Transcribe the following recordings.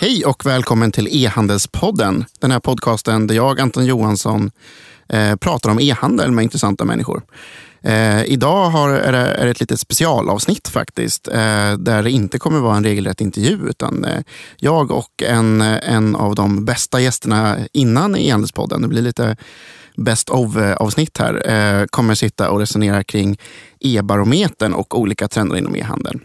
Hej och välkommen till E-handelspodden. Den här podcasten där jag, Anton Johansson, eh, pratar om e-handel med intressanta människor. Eh, idag har, är, det, är det ett litet specialavsnitt faktiskt. Eh, där det inte kommer vara en regelrätt intervju. Utan eh, jag och en, en av de bästa gästerna innan e-handelspodden, det blir lite best of-avsnitt eh, här, eh, kommer sitta och resonera kring e-barometern och olika trender inom e-handeln.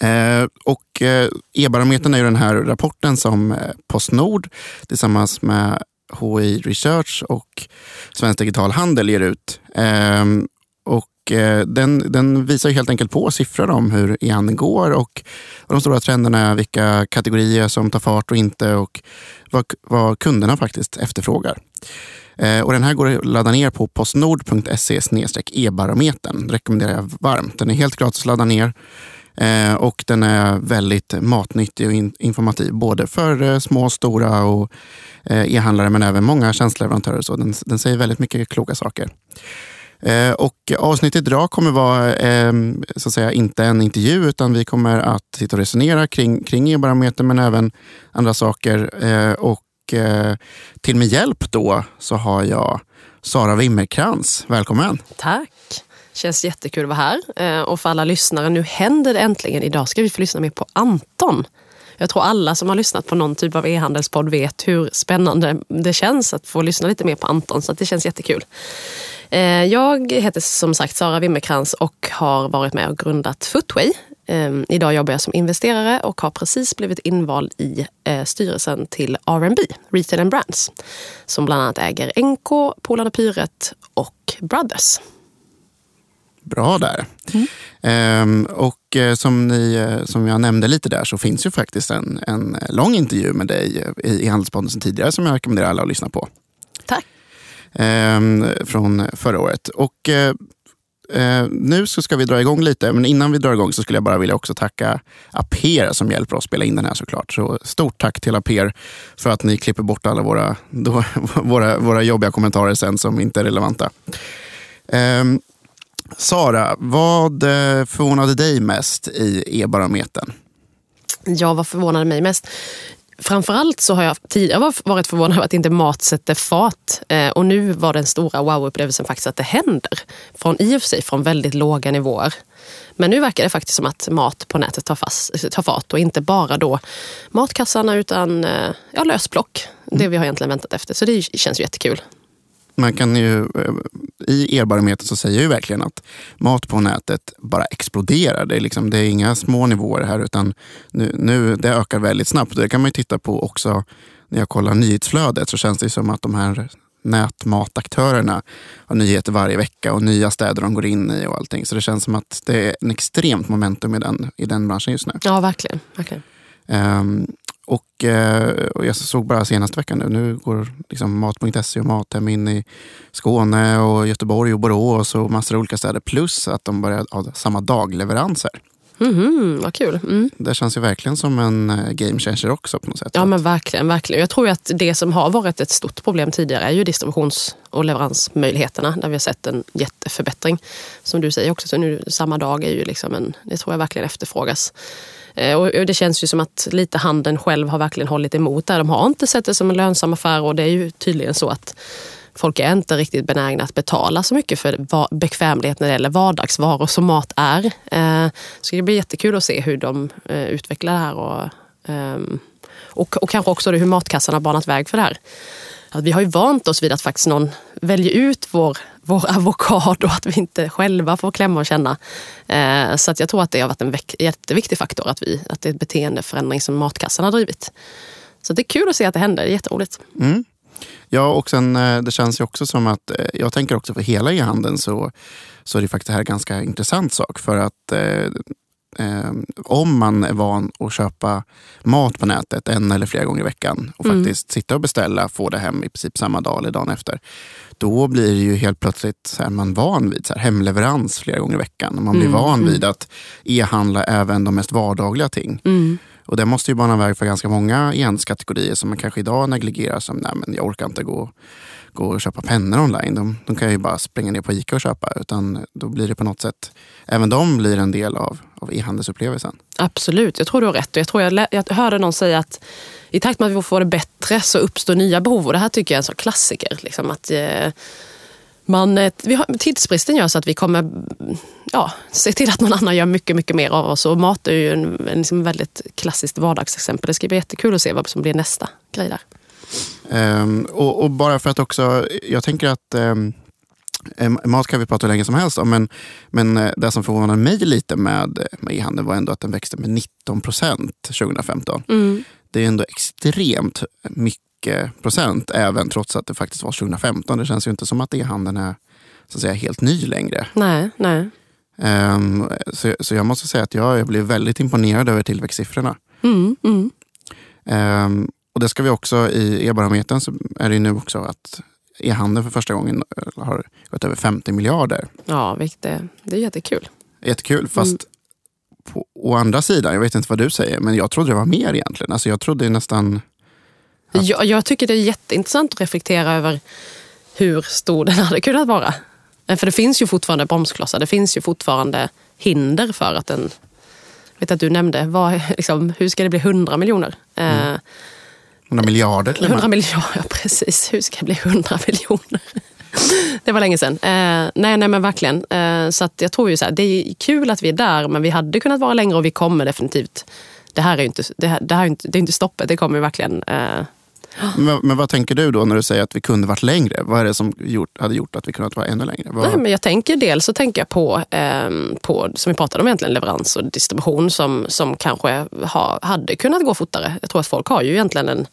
Eh, och eh, E-barometern är ju den här rapporten som eh, Postnord tillsammans med HI Research och Svensk Digital Handel ger ut. Ehm, och eh, den, den, visar helt enkelt på siffror om hur e-handeln går och de stora trenderna vilka kategorier som tar fart och inte och vad, vad kunderna faktiskt efterfrågar. Eh, och den här går att ladda ner på postnord.se e-barometern. rekommenderar jag varmt. Den är helt gratis att ladda ner. Eh, och den är väldigt matnyttig och in, informativ. Både för eh, små, stora och eh, e-handlare men även många tjänsteleverantörer. Så den, den säger väldigt mycket kloka saker. Eh, och avsnittet idag kommer vara ehm, så att säga, inte en intervju utan vi kommer att sitta och resonera kring, kring e-barometern men även andra saker. Eh, och eh, till min hjälp då så har jag Sara Wimmerkrans. Välkommen! Tack! Känns jättekul att vara här. Eh, och för alla lyssnare, nu händer det äntligen. Idag ska vi få lyssna mer på Anton. Jag tror alla som har lyssnat på någon typ av e-handelspodd vet hur spännande det känns att få lyssna lite mer på Anton. Så det känns jättekul. Eh, jag heter som sagt Sara Wimmerkrans och har varit med och grundat Footway. Eh, idag jobbar jag som investerare och har precis blivit invald i styrelsen till R&B, Retail and Brands, som bland annat äger NK, Polarna Pyret och Brothers bra där. Mm. Ehm, och eh, som, ni, eh, som jag nämnde lite där så finns ju faktiskt en, en lång intervju med dig i, i Handelspodden sen tidigare som jag rekommenderar alla att lyssna på. Tack. Ehm, från förra året. Och eh, eh, nu så ska vi dra igång lite, men innan vi drar igång så skulle jag bara vilja också tacka Aper som hjälper oss spela in den här såklart. Så stort tack till Aper för att ni klipper bort alla våra, då, våra, våra jobbiga kommentarer sen som inte är relevanta. Um, Sara, vad eh, förvånade dig mest i e-barometern? Ja, vad förvånade mig mest? Framförallt så har jag tidigare varit förvånad över att inte mat sätter fat. Eh, och nu var den stora wow-upplevelsen faktiskt att det händer. Från i och för sig från väldigt låga nivåer. Men nu verkar det faktiskt som att mat på nätet tar, fast, tar fart och inte bara då matkassarna utan eh, ja, lösplock. Det vi har egentligen väntat efter. Så det känns ju jättekul man kan ju, eh, I erbarometern så säger ju verkligen att mat på nätet bara exploderar. Det är, liksom, det är inga små nivåer här utan nu, nu, det ökar väldigt snabbt. Det kan man titta på också när jag kollar nyhetsflödet så känns det som att de här nätmataktörerna har nyheter varje vecka och nya städer de går in i och allting. Så det känns som att det är en extremt momentum i den, i den branschen just nu. Ja, verkligen. verkligen. Um, och, eh, och jag såg bara senaste veckan nu, nu går liksom Mat.se och Mathem in i Skåne och Göteborg och Borås och massor av olika städer. Plus att de börjar ha samma dagleveranser. Mm, vad kul. Mm. Det känns ju verkligen som en eh, game changer också på något sätt. Ja men verkligen. verkligen. Jag tror att det som har varit ett stort problem tidigare är ju distributions och leveransmöjligheterna. Där vi har sett en jätteförbättring. Som du säger också, så nu samma dag är ju liksom en, det tror jag verkligen efterfrågas. Eh, och det känns ju som att lite handeln själv har verkligen hållit emot där. De har inte sett det som en lönsam affär och det är ju tydligen så att folk är inte riktigt benägna att betala så mycket för bekvämlighet när det gäller vardagsvaror som mat är. Eh, så det blir jättekul att se hur de eh, utvecklar det här och, ehm, och, och kanske också hur matkassarna banat väg för det här. Att vi har ju vant oss vid att faktiskt någon väljer ut vår vår avokado, att vi inte själva får klämma och känna. Eh, så att jag tror att det har varit en jätteviktig faktor att, vi, att det är en beteendeförändring som matkassan har drivit. Så det är kul att se att det händer, det är jätteroligt. Mm. Ja, och sen eh, det känns ju också som att, eh, jag tänker också för hela e-handeln så, så är det faktiskt det här en ganska intressant sak. För att eh, eh, om man är van att köpa mat på nätet en eller flera gånger i veckan och mm. faktiskt sitta och beställa, få det hem i princip samma dag eller dagen efter. Då blir det ju helt plötsligt så här, man van vid så här, hemleverans flera gånger i veckan. Man blir mm. van mm. vid att e-handla även de mest vardagliga ting. Mm. Och det måste ju bana väg för ganska många e-handelskategorier som man kanske idag negligerar som, nej men jag orkar inte gå gå och köpa pennor online. De, de kan ju bara springa ner på Ica och köpa. Utan då blir det på något sätt, även de blir en del av, av e-handelsupplevelsen. Absolut, jag tror du har rätt. Jag, tror jag, jag hörde någon säga att i takt med att vi får det bättre så uppstår nya behov. Och det här tycker jag är en sån klassiker. Liksom att, eh, man, eh, vi har, tidsbristen gör så att vi kommer ja, se till att någon annan gör mycket, mycket mer av oss. Och mat är ju en, en liksom väldigt klassiskt vardagsexempel. Det ska bli jättekul att se vad som blir nästa grej där. Um, och, och, bara för att också, jag tänker att um, Mat kan vi prata hur länge som helst om, men, men eh, det som förvånade mig lite med, med e-handeln var ändå att den växte med 19 procent 2015. Mm. Det är ändå extremt mycket procent, även trots att det faktiskt var 2015. Det känns ju inte som att e-handeln är så att säga, helt ny längre. Nej, nej. Um, så, så jag måste säga att jag, jag blev väldigt imponerad över tillväxtsiffrorna. Mm, mm. Um, och det ska vi också, i e-barometern så är det nu också att e-handeln för första gången eh, har gått över 50 miljarder. Ja, vilket är, det är jättekul. Jättekul, fast mm. på å andra sidan, jag vet inte vad du säger, men jag trodde det var mer egentligen. Alltså jag trodde nästan... Att... Jag, jag tycker det är jätteintressant att reflektera över hur stor den hade kunnat vara. Eh, för det finns ju fortfarande bromsklossar, det finns ju fortfarande hinder för att den... Jag vet att du nämnde, vad, liksom, hur ska det bli 100 miljoner? Mm. 100 miljarder till 100 miljarder, ja precis. Hur ska det bli 100 miljoner? det var länge sedan. Eh, nej, nej men verkligen. Eh, så att jag tror ju så här, det är kul att vi är där, men vi hade kunnat vara längre och vi kommer definitivt. Det här är ju inte, det här, det här är inte, det är inte stoppet, det kommer ju verkligen eh, men, men, vad tänker du då när du säger att vi kunde varit längre? Vad är det som gjort, hade gjort att vi kunnat vara ännu längre? Vad... Nej, men jag tänker dels så tänker jag på, eh, på, som vi pratade om egentligen, leverans och distribution som, som kanske ha, hade kunnat gå fortare. Jag tror att folk har ju egentligen en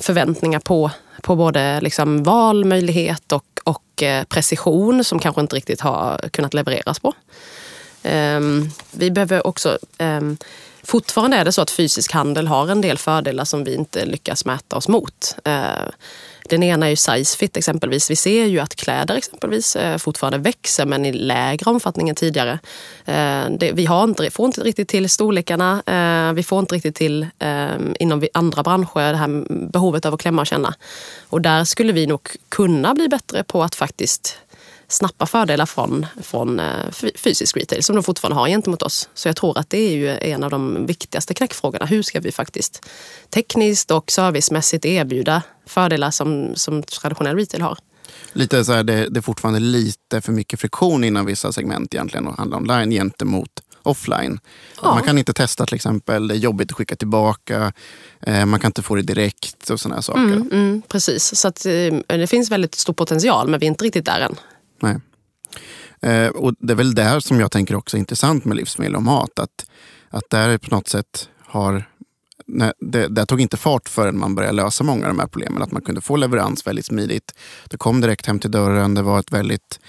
förväntningar på, på både liksom valmöjlighet och, och eh, precision som kanske inte riktigt har kunnat levereras på. Um, vi behöver också um, Fortfarande är det så att fysisk handel har en del fördelar som vi inte lyckas mäta oss mot. Eh, den ena är ju size fit exempelvis. Vi ser ju att kläder exempelvis eh, fortfarande växer men i lägre omfattning än tidigare. Eh, vi har inte, får inte riktigt till storlekarna. Vi får inte riktigt till inom andra branscher det här behovet av att klämma och känna. Och där skulle vi nog kunna bli bättre på att faktiskt snappa fördelar från, från eh, fysisk retail som de fortfarande har gentemot oss. Så jag tror att det är ju en av de viktigaste knäckfrågorna. Hur ska vi faktiskt tekniskt och servicemässigt erbjuda fördelar som, som traditionell retail har? Lite så här, det, det är fortfarande lite för mycket friktion inom vissa segment egentligen att handla online gentemot offline. Ja. Man kan inte testa till exempel, det är jobbigt att skicka tillbaka, eh, man kan inte få det direkt och sådana saker. Mm, mm, precis, så att, eh, det finns väldigt stor potential men vi är inte riktigt där än. Nej. Eh, och det är väl det som jag tänker också är intressant med livsmedel och mat. Att, att där på något sätt har Nej, det, det tog inte fart förrän man började lösa många av de här problemen. Att man kunde få leverans väldigt smidigt. Det kom direkt hem till dörren. Det var ett väldigt...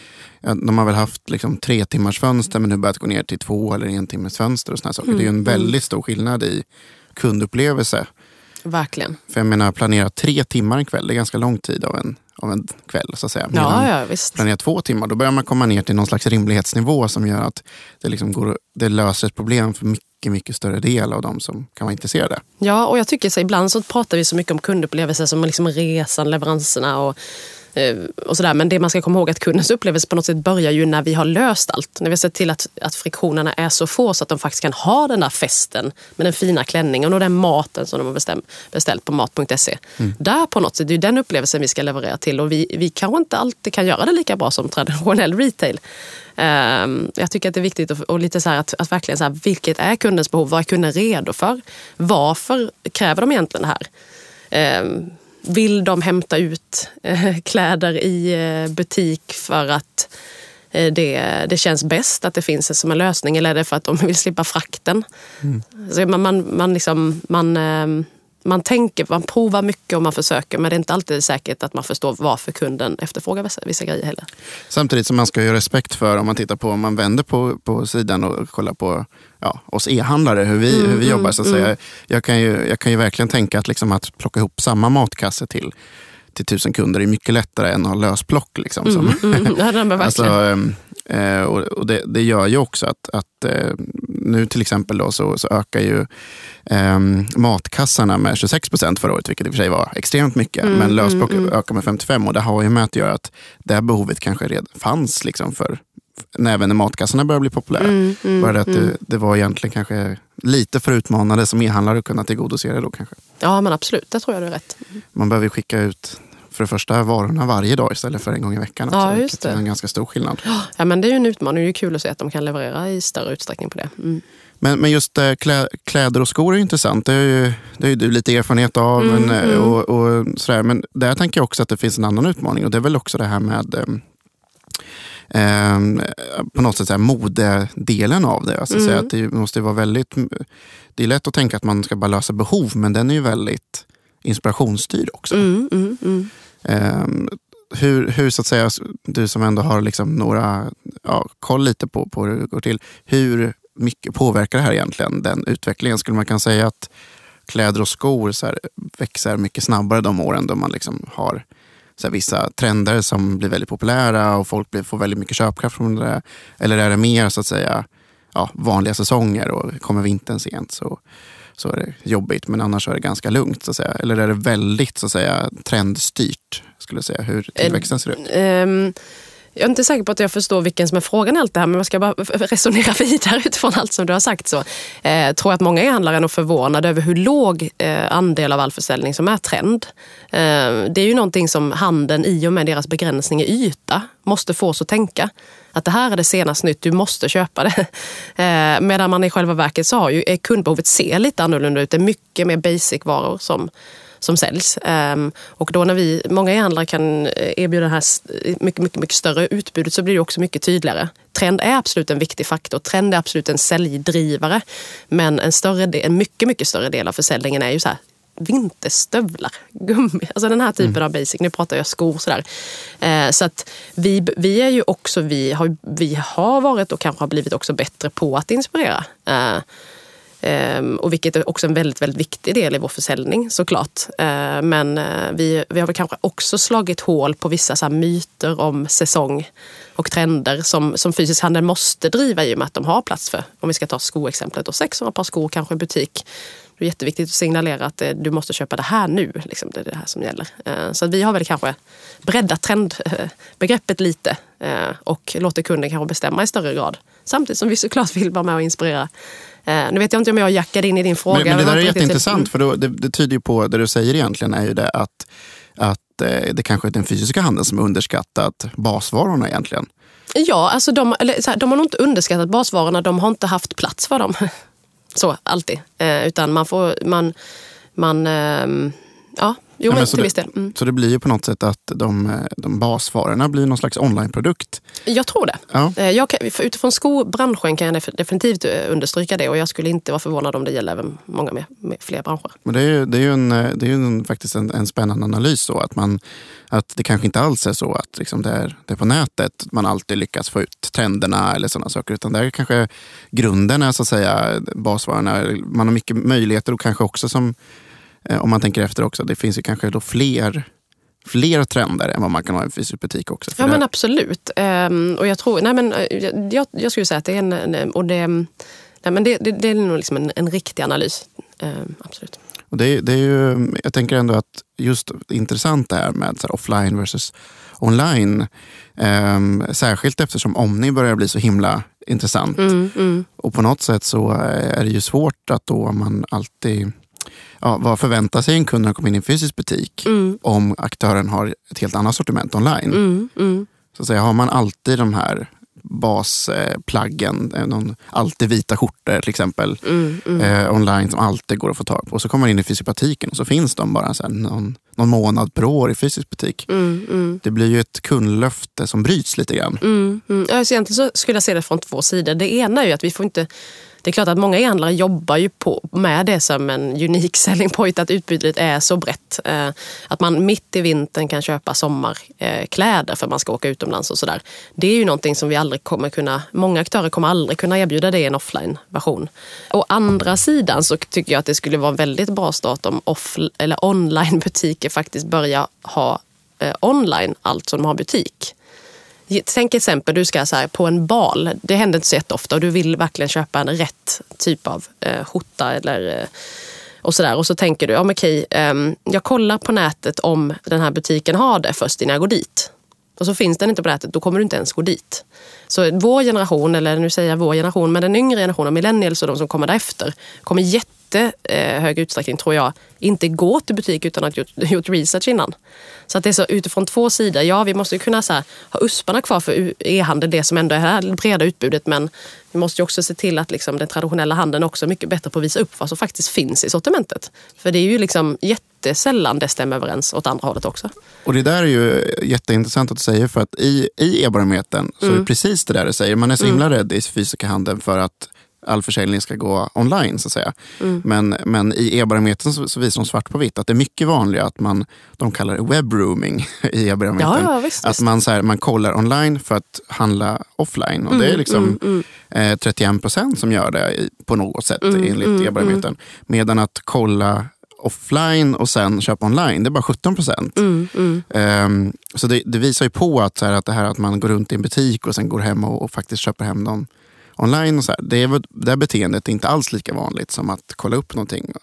De har väl haft liksom tre timmars fönster men nu börjat gå ner till två eller en timmes fönster. och såna saker. Mm. Det är en mm. väldigt stor skillnad i kundupplevelse. Verkligen. För jag menar, planera tre timmar en kväll, det är ganska lång tid av en av en kväll. Så att säga. Ja, ja, visst. Planera två timmar, då börjar man komma ner till någon slags rimlighetsnivå som gör att det, liksom går, det löser ett problem för mycket, mycket större del av de som kan vara intresserade. Ja, och jag tycker så ibland så pratar vi så mycket om kundupplevelser som liksom resan, leveranserna och och sådär. Men det man ska komma ihåg att kundens upplevelse på något sätt börjar ju när vi har löst allt. När vi har sett till att, att friktionerna är så få så att de faktiskt kan ha den där festen med den fina klänningen och den maten som de har bestäm, beställt på mat.se. Mm. Där på något sätt, det är den upplevelsen vi ska leverera till och vi, vi kanske inte alltid kan göra det lika bra som traditionell retail. Um, jag tycker att det är viktigt att, och lite så att, att verkligen så här, vilket är kundens behov? Vad är kunden redo för? Varför kräver de egentligen det här? Um, vill de hämta ut eh, kläder i eh, butik för att eh, det, det känns bäst att det finns som en lösning eller är det för att de vill slippa frakten? Mm. Så man, man, man, liksom, man, man tänker, man provar mycket och man försöker men det är inte alltid säkert att man förstår varför kunden efterfrågar vissa, vissa grejer heller. Samtidigt som man ska ha respekt för om man tittar på, om man vänder på, på sidan och kollar på ja, oss e-handlare, hur vi, mm, hur vi mm, jobbar. Så att mm. säga. Jag, kan ju, jag kan ju verkligen tänka att, liksom, att plocka ihop samma matkasse till till tusen kunder är mycket lättare än att ha lösplock. Liksom, mm, mm, ja, alltså, eh, och, och det, det, gör ju också att, att eh, nu till exempel då, så, så ökar ju eh, matkassarna med 26 procent förra året, vilket i och för sig var extremt mycket. Mm, men lösblock mm, mm. ökar med 55 och det har ju med att göra att det här behovet kanske redan fanns liksom för även när matkassarna började bli populära. Mm, mm, Bara det att mm. det, det var egentligen kanske lite för utmanande som e-handlare att kunna tillgodose det då kanske. Ja men absolut, det tror jag du är rätt. Man behöver skicka ut för det första varorna varje dag istället för en gång i veckan. Också, Ja, just vilket är det. en ganska stor skillnad. Ja men det är ju en utmaning, det är kul att se att de kan leverera i större utsträckning på det. Mm. Men, men just eh, klä, kläder och skor är intressant. Det är ju, det är ju du lite erfarenhet av. Mm, men, eh, mm. Och, och sådär. men där tänker jag också att det finns en annan utmaning och det är väl också det här med eh, eh, på något sätt så här, modedelen av det. Alltså, Mm. säga att det måste vara väldigt... Det är lätt att tänka att man ska bara lösa behov men den är ju väldigt inspirationsstyrd också. Mm, mm, mm. Ehm, hur, hur, så att säga, du som ändå har liksom några, ja, koll lite på, på hur det går till. Hur mycket påverkar det här egentligen den utvecklingen? Skulle man kunna säga att kläder och skor så här, växer mycket snabbare de åren då man liksom har så här, vissa trender som blir väldigt populära och folk blir, får väldigt mycket köpkraft från det. Eller är det mer så att säga ja, vanliga säsonger och kommer vintern sent så, så är det jobbigt. Men annars är det ganska lugnt. Så att säga. Eller är det väldigt så att säga, trendstyrt? Skulle jag säga, hur tillväxten ser ut. Ehm, jag är inte säker på att jag förstår vilken som är frågan i allt det här, men jag ska bara resonera vidare utifrån allt som du har sagt. Så, eh, tror att många e-handlare är nog förvånade över hur låg eh, andel av all försäljning som är trend. Eh, det är ju någonting som handeln i och med deras begränsning i yta måste få oss att tänka. Att det här är det senaste nytt, du måste köpa det. Eh, medan man i själva verket så har ju eh, kundbehovet ser lite annorlunda ut. Det är mycket mer basic-varor som som säljs. Ehm, och då när vi, många e-handlare kan eh, erbjuda det här mycket, mycket, mycket större utbudet så blir det också mycket tydligare. Trend är absolut en viktig faktor. Trend är absolut en säljdrivare. Men en, större del, en mycket, mycket större del av försäljningen är ju så här vinterstövlar, gummi, alltså den här typen av basic. Nu pratar jag skor sådär. Eh, så att vi, vi är ju också, vi har, vi har varit och kanske har blivit också bättre på att inspirera. Eh, Ehm, och vilket är också en väldigt, väldigt viktig del i vår försäljning såklart. Ehm, men eh, vi, vi har väl kanske också slagit hål på vissa så här myter om säsong och trender som, som fysisk handel måste driva i och med att de har plats för. Om vi ska ta skoexemplet, och 600 par skor kanske i butik. Det är jätteviktigt att signalera att eh, du måste köpa det här nu. Liksom, det är det här som gäller. Ehm, så att vi har väl kanske breddat trendbegreppet lite eh, och låter kunden kanske bestämma i större grad. Samtidigt som vi såklart vill vara med och inspirera. Eh, Nu vet jag inte om jag jackade in i din fråga. Men, men det där är riktigt- jätteintressant för då, det, det tyder ju på, det du säger egentligen är ju det att, att eh, det kanske är den fysiska handeln som har underskattat basvarorna egentligen. Ja, alltså de, här, de har nog inte underskattat basvarorna. De har inte haft plats för dem. Så, alltid. Eh, utan man får... Man, man, ehm, ja, jo, men, men till det- viss del. Mm. Så det blir ju på något sätt att de, de basvarorna blir någon slags onlineprodukt. Jag tror det. Ja. Eh, Jag kan, utifrån skobranschen kan jag def- definitivt eh, understryka det och jag skulle inte vara förvånad om det gäller även många med, med fler branscher. Men det är ju, det är ju, en, eh, det är en, faktiskt en, en spännande analys. Då, att, man, att det kanske inte alls är så att liksom det, är, det är på nätet man alltid lyckas få ut trenderna eller sådana saker. Utan där är kanske grunden är så att säga basvarorna. Man har mycket möjligheter och kanske också som, om man tänker efter också, det finns ju kanske då fler, fler trender än vad man kan ha i en fysisk butik också. Ja men absolut. Ehm, och jag tror, nej men eh, jag, jag skulle säga att det är en, en och det, nej, men det, det, det är nog liksom en, en riktig analys. Ehm, absolut. Och det, det är ju, jag tänker ändå att just intressant det här med här offline versus online. Ehm, särskilt eftersom Omni börjar bli så himla intressant. Mm, mm. Och på något sätt så är det ju svårt att då man alltid Ja, vad förväntar sig en kund när de kommer in i en fysisk butik Mm. om aktören har ett helt annat sortiment online? Mm, mm. Så att säga, har man alltid de här basplaggen, eh, någon, alltid vita skjortor till exempel, Mm, mm. eh, online som alltid går att få tag på. Och så kommer man in i fysisk butiken och så finns de bara så någon, någon månad per år i fysisk butik. Mm. Det blir ju ett kundlöfte som bryts lite grann. Mm, mm. Alltså egentligen så skulle jag se det från två sidor. Det ena är ju att vi får inte... Det är klart att många e-handlare jobbar ju på, med det som en unik selling point, att utbudet är så brett. Eh, att man mitt i vintern kan köpa sommarkläder för att man ska åka utomlands och sådär. Det är ju någonting som vi aldrig kommer kunna... Många aktörer kommer aldrig kunna erbjuda det i en offline-version. Å andra sidan så tycker jag att det skulle vara en väldigt bra start om off, eller online-butiker faktiskt börjar ha eh, online allt som de har butik. Tänk exempel, du ska så här, på en bal. Det händer inte så jätteofta och du vill verkligen köpa en rätt typ av eh, skjorta eller eh, och sådär. Och så tänker du, ja, men okej, eh, jag kollar på nätet om den här butiken har det först innan jag går dit. Och så finns den inte på nätet, då kommer du inte ens gå dit. Så vår generation, eller nu säger jag vår generation, men den yngre generationen, millennials och de som kommer därefter, kommer jättehög eh, utsträckning, tror jag, inte gå till butik utan att ha gjort, gjort research innan. Så att det är så utifrån två sidor. Ja, vi måste kunna här, ha usparna kvar för e-handel, det som ändå är det breda utbudet, men vi måste också se till att liksom, den traditionella handeln också är mycket bättre på att visa upp vad som faktiskt finns i sortimentet. För det är ju liksom jättesällan det stämmer överens åt andra hållet också. Och det där är ju jätteintressant att säger för att i, i e-barometern så mm. är det precis det där du säger. Man är så himla mm. rädd i fysiska handeln för att all försäljning ska gå online. så att säga. Mm. Men, men i e-barometern så, så, visar de svart på vitt att det är mycket vanligare att man, de kallar det webrooming i e-barometern. Ja, visst, att visst. man, så här, man kollar online för att handla offline. Och mm, det är mm, liksom mm, eh, 31 procent som gör det i, på något sätt mm, enligt mm, e-barometern. Medan att kolla offline och sen köpa online, det är bara 17 procent. Mm, mm. um, så det, det, visar ju på att, så här, att det här att man går runt i en butik och sen går hem och, och faktiskt köper hem dem online. Och så här, det, är, det här beteendet är inte alls lika vanligt som att kolla upp någonting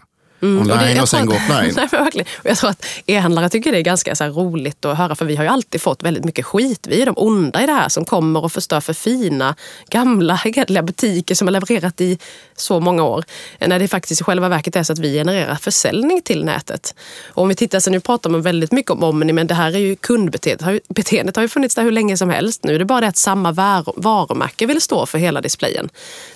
mm, online och, det, och sen gå offline. Nej, verkligen. Och jag tror att e-handlare tycker det är ganska så roligt att höra för vi har ju alltid fått väldigt mycket skit. Vi är de onda i det här som kommer och förstör för fina gamla hederliga butiker som har levererat i så många år. När det faktiskt i själva verket är så att vi genererar försäljning till nätet. Och om vi tittar, så nu pratar man väldigt mycket om Omni men det här är ju kundbeteendet. Beteendet har ju funnits där hur länge som helst. Nu är det bara det att samma varumärke vill stå för hela displayen.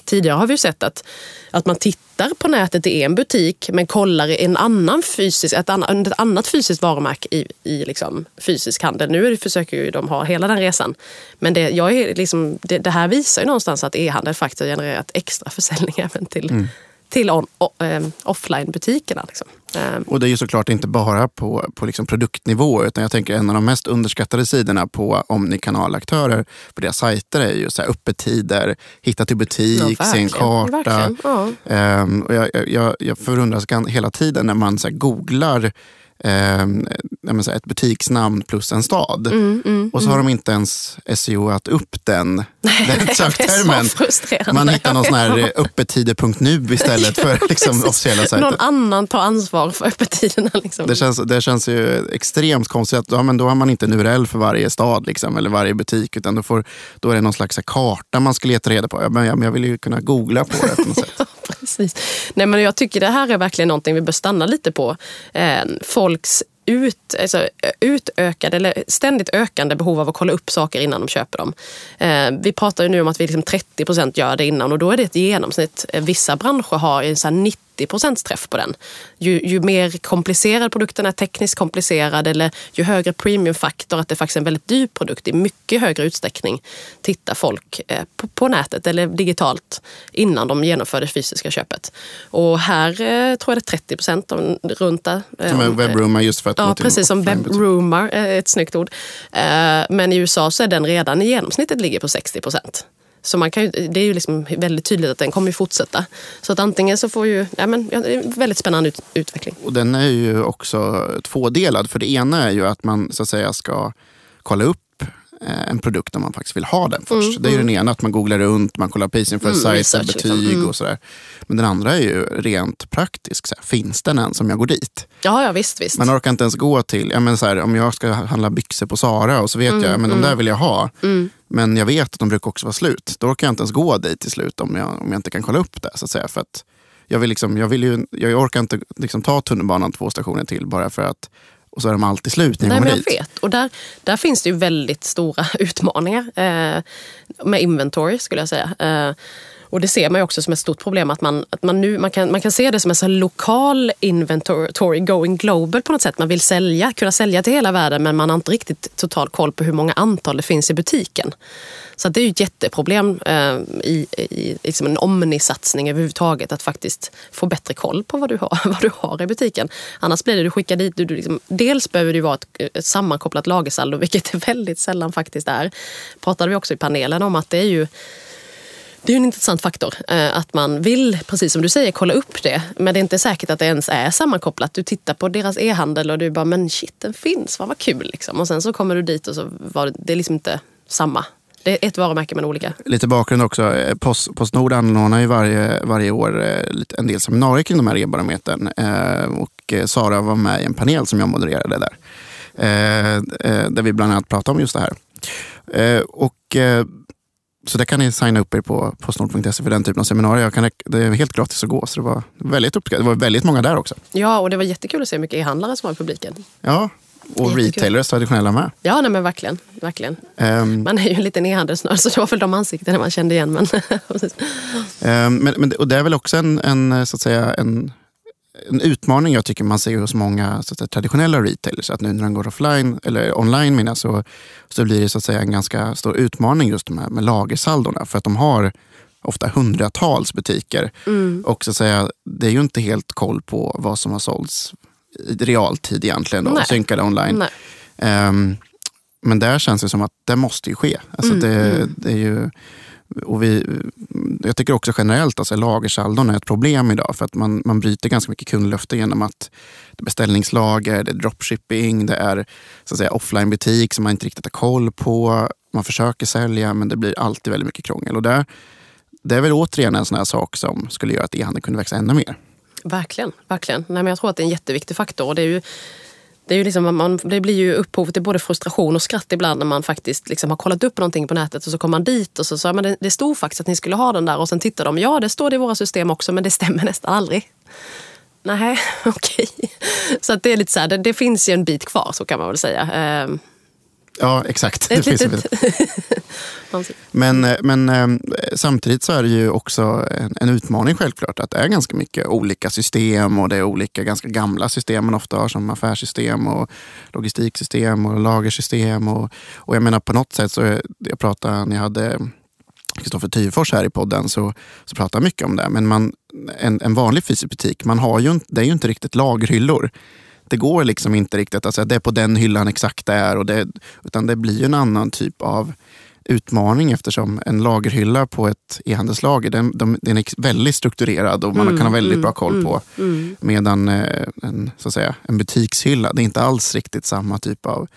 Tidigare har vi sett att, att man tittar på nätet i en butik men kollar en annan fysisk, ett, annat, ett annat fysiskt varumärke i, i liksom fysisk handel. Nu försöker ju de ha hela den resan. Men det, jag är liksom, det, det här visar ju någonstans att e-handel faktiskt har genererat extra försäljning även till, mm till on, um, offline-butikerna. Liksom. Um. Och det är ju såklart inte bara på, på liksom produktnivå utan jag tänker en av de mest underskattade sidorna på omnikanalaktörer på deras sajter är ju så här öppettider, hitta till butik, ja, se en karta. Ja. Um, och jag, jag, jag förundras hela tiden när man så googlar eh, ett butiksnamn plus en stad. Mm, mm, och så har de inte ens SEOat upp den, den söktermen. Man hittar någon sån här öppettider.nu istället för liksom, officiella sajter. Någon annan tar ansvar för öppettiderna. Liksom. Det, känns, det känns ju extremt konstigt. Att, ja, men då har man inte en URL för varje stad liksom, eller varje butik. Utan då, får, då är det någon slags karta man ska leta reda på. Ja, men, ja, men jag vill ju kunna googla på det på något sätt. Precis. Nej, men jag tycker det här är verkligen någonting vi bör stanna lite på. Eh, folks ut, alltså, utökade, eller ständigt ökande behov av att kolla upp saker innan de köper dem. Eh, vi pratar ju nu om att vi liksom 30 gör det innan och då är det ett genomsnitt. Eh, vissa branscher har en så 90 90 träff på den. Ju, ju, mer komplicerad produkten är, tekniskt komplicerad eller ju högre premiumfaktor, att det faktiskt är en väldigt dyr produkt, i mycket högre utsträckning tittar folk eh, på, på, nätet eller digitalt innan de genomför det fysiska köpet. Och här eh, tror jag det är 30 procent runt där. Eh, som är webroomar just för att Ja, precis som webroomar, ett snyggt ord. Men i USA så är den redan i genomsnittet ligger på 60 procent. Så man kan ju, det är ju liksom väldigt tydligt att den kommer fortsätta. Så att antingen så får ju, ja men, ja, det är en väldigt spännande ut, utveckling. Och den är ju också tvådelad. För det ena är ju att man så att säga ska kolla upp en produkt om man faktiskt vill ha den först. Mm, det är mm. den ena, att man googlar runt, man kollar prisin för mm, sajter, betyg liksom. och sådär. Men den andra är ju rent praktisk. Såhär, finns den än som jag går dit? Ja, ja visst, visst. Man orkar inte ens gå till, ja, men såhär, om jag ska handla byxor på Sara och så vet mm, jag, men de där vill jag ha. Men jag vet att de brukar också vara slut. Då orkar jag inte ens gå dit till slut om jag, om jag inte kan kolla upp det. Så att säga, för att jag, vill liksom, jag, vill ju, jag orkar inte liksom ta tunnelbanan två stationer till bara för att och så är de alltid slut när Nej, men jag dit. vet. Och där, där finns det ju väldigt stora utmaningar eh, med inventory skulle jag säga. Eh, och det ser man ju också som ett stort problem att man, att man, nu, man, kan, man kan se det som en så lokal inventory going global på något sätt. Man vill sälja, kunna sälja till hela världen men man har inte riktigt total koll på hur många antal det finns i butiken. Så det är ju ett jätteproblem eh, i, i liksom en omnisatsning överhuvudtaget att faktiskt få bättre koll på vad du har, vad du har i butiken. Annars blir det du skickar dit, du, du liksom, dels behöver det vara ett, ett sammankopplat lagersaldo vilket det väldigt sällan faktiskt är. pratade vi också i panelen om att det är ju det är en intressant faktor. Eh, att man vill, precis som du säger, kolla upp det. Men det är inte säkert att det ens är sammankopplat. Du tittar på deras e-handel och du bara, men shit den finns, vad, vad kul. Liksom. Och sen så kommer du dit och så var det, det är liksom inte samma. Det är ett varumärke men olika. Lite bakgrund också. Eh, Post, Postnord anordnar ju varje, varje år eh, en del seminarier kring de här e-barometern. Och Sara var med i en panel som jag modererade där. Där vi bland annat pratade om just det här. Och så där kan ni signa upp er på postnord.se för den typen av seminarier. Kan, det är helt gratis att gå. Så det var väldigt uppskattat. Det var väldigt många där också. Ja, och det var jättekul att se hur mycket e-handlare som var i publiken. Ja, och Jättekul. retailers traditionella med. Ja, nej, men verkligen. verkligen. Um, man är ju en liten e-handelsnörd så det var väl de ansiktena man kände igen. Men, um, men, men, och det är väl också en, en, så att säga, en, en utmaning jag tycker man ser hos många så att säga, traditionella retailers. Att nu när de går offline, eller online menar så, så blir det så att säga en ganska stor utmaning just med, med lagersaldorna. För att de har ofta hundratals butiker. Mm. Och så att säga, det är ju inte helt koll på vad som har sålts i realtid egentligen. Då, synkade online. Um, men där känns det som att det måste ju ske. Alltså mm, det, mm. det är ju och vi, jag tycker också generellt att alltså, lagersaldon är ett problem idag. För att man, man bryter ganska mycket kundlöfte genom att det är beställningslager, det är dropshipping, det är så att säga, offline-butik som man inte riktigt har koll på. Man försöker sälja men det blir alltid väldigt mycket krångel. Och där, det är väl återigen en sån här sak som skulle göra att e-handeln kunde växa ännu mer. Verkligen. verkligen. Nej, men jag tror att det är en jätteviktig faktor. Det är ju det, är ju liksom, man, det blir ju upphov till både frustration och skratt ibland när man faktiskt liksom har kollat upp någonting på nätet och så kommer man dit och så sa det, det stod faktiskt att ni skulle ha den där och sen tittar de, ja det står det i våra system också men det stämmer nästan aldrig. Nej, okej. Okay. Så att det är lite så här, det, det, finns ju en bit kvar så kan man väl säga. Ehm, Ja, exakt. Det finns men eh, men eh, samtidigt så är det ju också en, en, utmaning självklart att det är ganska mycket olika system och det är olika ganska gamla system man ofta har som affärssystem och logistiksystem och lagersystem. Och, och jag menar på något sätt, så jag pratade när jag hade Kristoffer Tyfors här i podden så, så pratar mycket om det. Men man, en, en vanlig fysisk butik, man har ju, det är ju inte riktigt lagerhyllor det går liksom inte riktigt att säga det är på den hyllan exakt där. Och det, utan det blir en annan typ av utmaning eftersom en lagerhylla på ett e-handelslager den, de, den är väldigt strukturerad och man mm, kan ha väldigt mm, bra koll på. Mm, mm, medan eh, en, så att säga, en butikshylla, det är inte alls riktigt samma typ av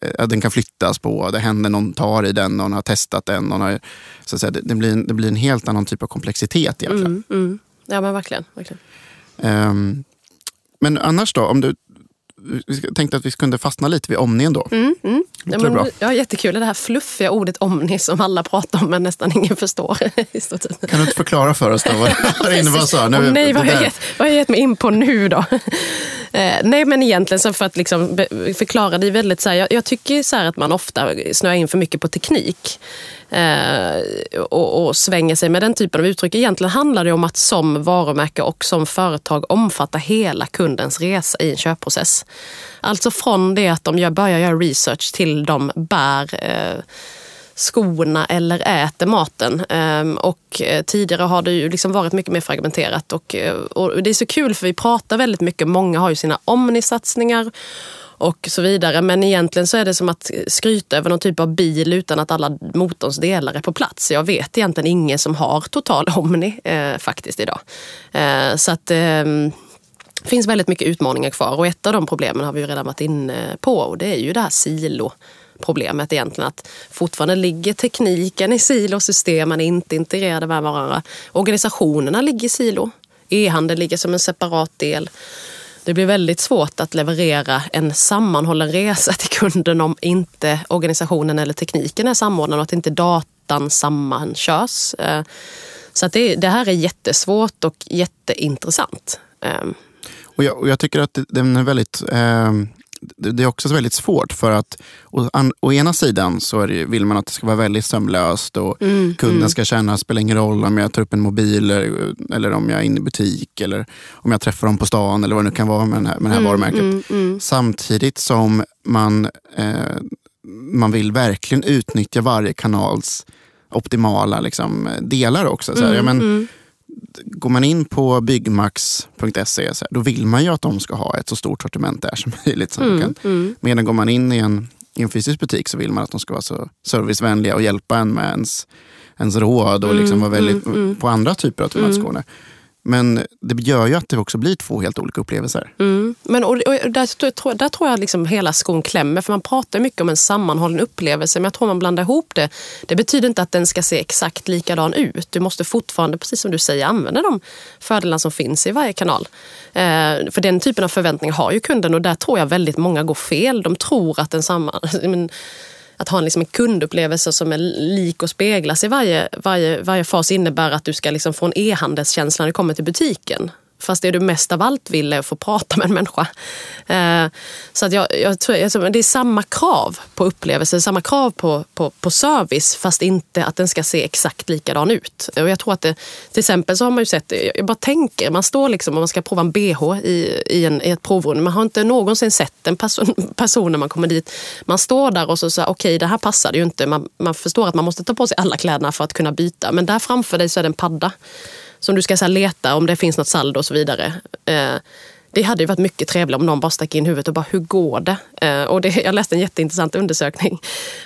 eh, den kan flyttas på, det händer någon tar i den, någon har testat den. Någon har, så att säga, det, det, blir en, det blir en helt annan typ av komplexitet egentligen. Mm, mm. Ja men verkligen. verkligen. Um, men annars då, om du vi tänkte att vi kunde fastna lite vid omni ändå. Mm, mm. Ja, men, bra. ja, jättekul. Det här fluffiga ordet omni som alla pratar om men nästan ingen förstår. Kan du inte förklara för oss då vad det innebär? Nu, oh, nej, vad har jag gett mig in på nu då? Eh, nej men egentligen så för att liksom förklara det väldigt så här, jag, jag, tycker så att man ofta snöar in för mycket på teknik. Eh, och, och svänger sig med den typen av uttryck. Egentligen handlar det om att som varumärke och som företag omfatta hela kundens resa i en köpprocess. Alltså från det att de börjar göra research till de bär eh, skorna eller äter maten. Ehm, och eh, tidigare har det ju liksom varit mycket mer fragmenterat. Och, eh, och det är så kul för vi pratar väldigt mycket, många har ju sina omnisatsningar och så vidare. Men egentligen så är det som att skryta över någon typ av bil utan att alla motorns delar är på plats. Jag vet egentligen ingen som har total Omni eh, faktiskt idag. Eh, så att eh, det finns väldigt mycket utmaningar kvar och ett av de problemen har vi ju redan varit inne på och det är ju det här silo problemet egentligen. Att fortfarande ligger tekniken i silo, systemen är inte integrerade med varandra. Organisationerna ligger i silo. E-handeln ligger som en separat del. Det blir väldigt svårt att leverera en sammanhållen resa till kunden om inte organisationen eller tekniken är samordnad och att inte datan sammankörs. Eh, så att det, det här är jättesvårt och jätteintressant. Eh. Och jag, och jag tycker att den är väldigt eh, det är också väldigt svårt för att å, an, å ena sidan så det, vill man att det ska vara väldigt sömlöst och mm, kunden mm. ska känna att det spelar ingen roll om jag tar upp en mobil eller, eller, om jag är inne i butik eller om jag träffar dem på stan eller vad det nu kan vara med, den här, med det här mm, varumärket. Mm, mm. Samtidigt som man, eh, man vill verkligen utnyttja varje kanals optimala liksom, delar också. Så här, ja, men, går man in på byggmax.se då vill man ju att de ska ha ett så stort sortiment där som möjligt. Som mm, kan. Mm. Medan går man in i en, i en fysisk butik så vill man att de ska vara så servicevänliga och hjälpa en med ens, ens råd och liksom vara väldigt mm, mm, på andra typer av tillmötesgående. Men det gör ju att det också blir två helt olika upplevelser. Men och, och där, där tror jag liksom hela skon klämmer. För man pratar mycket om en sammanhållen upplevelse, men jag tror man blandar ihop det. Det betyder inte att den ska se exakt likadan ut. Du måste fortfarande, precis som du säger, använda de fördelar som finns i varje kanal. Eh, för den typen av förväntningar har ju kunden och där tror jag väldigt många går fel. De tror att en samman... att ha en, liksom en kundupplevelse som är lik och speglas i varje, varje, varje fas innebär att du ska liksom få en e-handelskänsla när du kommer till butiken. Fast det du mest av allt vill är att få prata med en människa. Eh, så att jag, jag tror, jag, det är samma krav på upplevelse, samma krav på, på, på service fast inte att den ska se exakt likadan ut. Och jag tror att det, till exempel så har man ju sett, jag bara tänker, man står liksom och man ska prova en bh i, i, en, i ett provrum. Man har inte någonsin sett en person, person när man kommer dit. Man står där och så säger okej okay, det här passade ju inte. Man, man förstår att man måste ta på sig alla kläderna för att kunna byta. Men där framför dig så är det en padda som du ska så leta om det finns något saldo och så vidare. Eh, det hade ju varit mycket trevligare om någon bara stack in huvudet och bara, hur går det? Eh, och det, jag läste en jätteintressant undersökning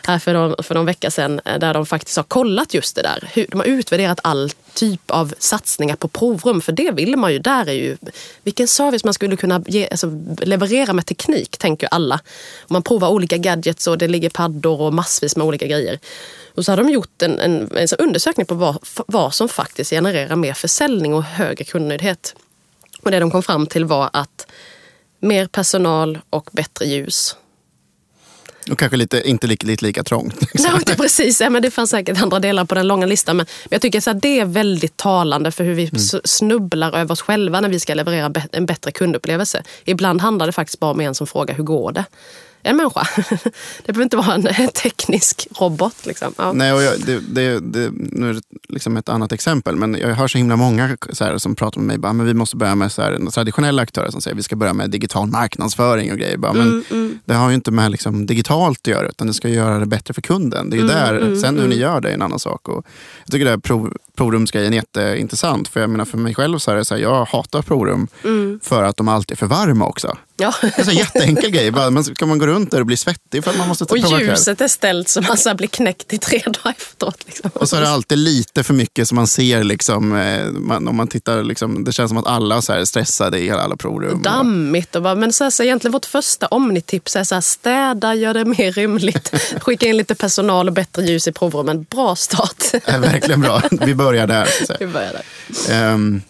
här för någon, för någon vecka sedan eh, där de faktiskt har kollat just det där. Hur, de har utvärderat allt typ av satsningar på provrum, för det vill man ju. Där är ju vilken service man skulle kunna ge, alltså, leverera med teknik, tänker alla. Man provar olika gadgets och det ligger paddor och massvis med olika grejer. Och så har de gjort en, en, en undersökning på vad, vad som faktiskt genererar mer försäljning och högre kundnöjdhet. Och det de kom fram till var att mer personal och bättre ljus. Och kanske lite, inte lika, lite lika trångt. Nej, inte precis. Ja, men det fanns säkert andra delar på den långa listan. Men jag tycker att det är väldigt talande för hur vi mm. snubblar över oss själva när vi ska leverera en bättre kundupplevelse. Ibland handlar det faktiskt bara om en som frågar hur går det en människa. Det behöver inte vara en teknisk robot. Liksom. Ja. Nej, och jag, det, det, det, nu är det liksom ett annat exempel, men jag hör så himla många så här, som pratar med mig. Bara, men vi måste börja med så här, traditionella aktörer som säger vi ska börja med digital marknadsföring och grejer. Bara, men mm, mm. Det har ju inte med liksom, digitalt att göra, utan det ska göra det bättre för kunden. Det är mm, där, mm, Sen hur ni mm. gör det är en annan sak. Och jag tycker det här prov, provrumsgrejen är jätteintressant. För jag menar för mig själv så är det så här, jag hatar provrum mm. för att de alltid är för varma också. Ja. Det är en jätteenkel grej. Bara, ska man gå runt där och bli svettig för att man måste ta Och ljuset är ställt så man så blir knäckt i tre dagar efteråt. Liksom. Och så är det alltid lite för mycket som man ser. Liksom, eh, man, om man tittar, liksom, det känns som att alla så här, är stressade i alla provrum. Dammigt. Och bara, men så här, så egentligen vårt första omnitips är så här, städa, gör det mer rymligt. Skicka in lite personal och bättre ljus i provrummen. Bra start. Verkligen bra. Vi börjar där. Vi börjar där. Um,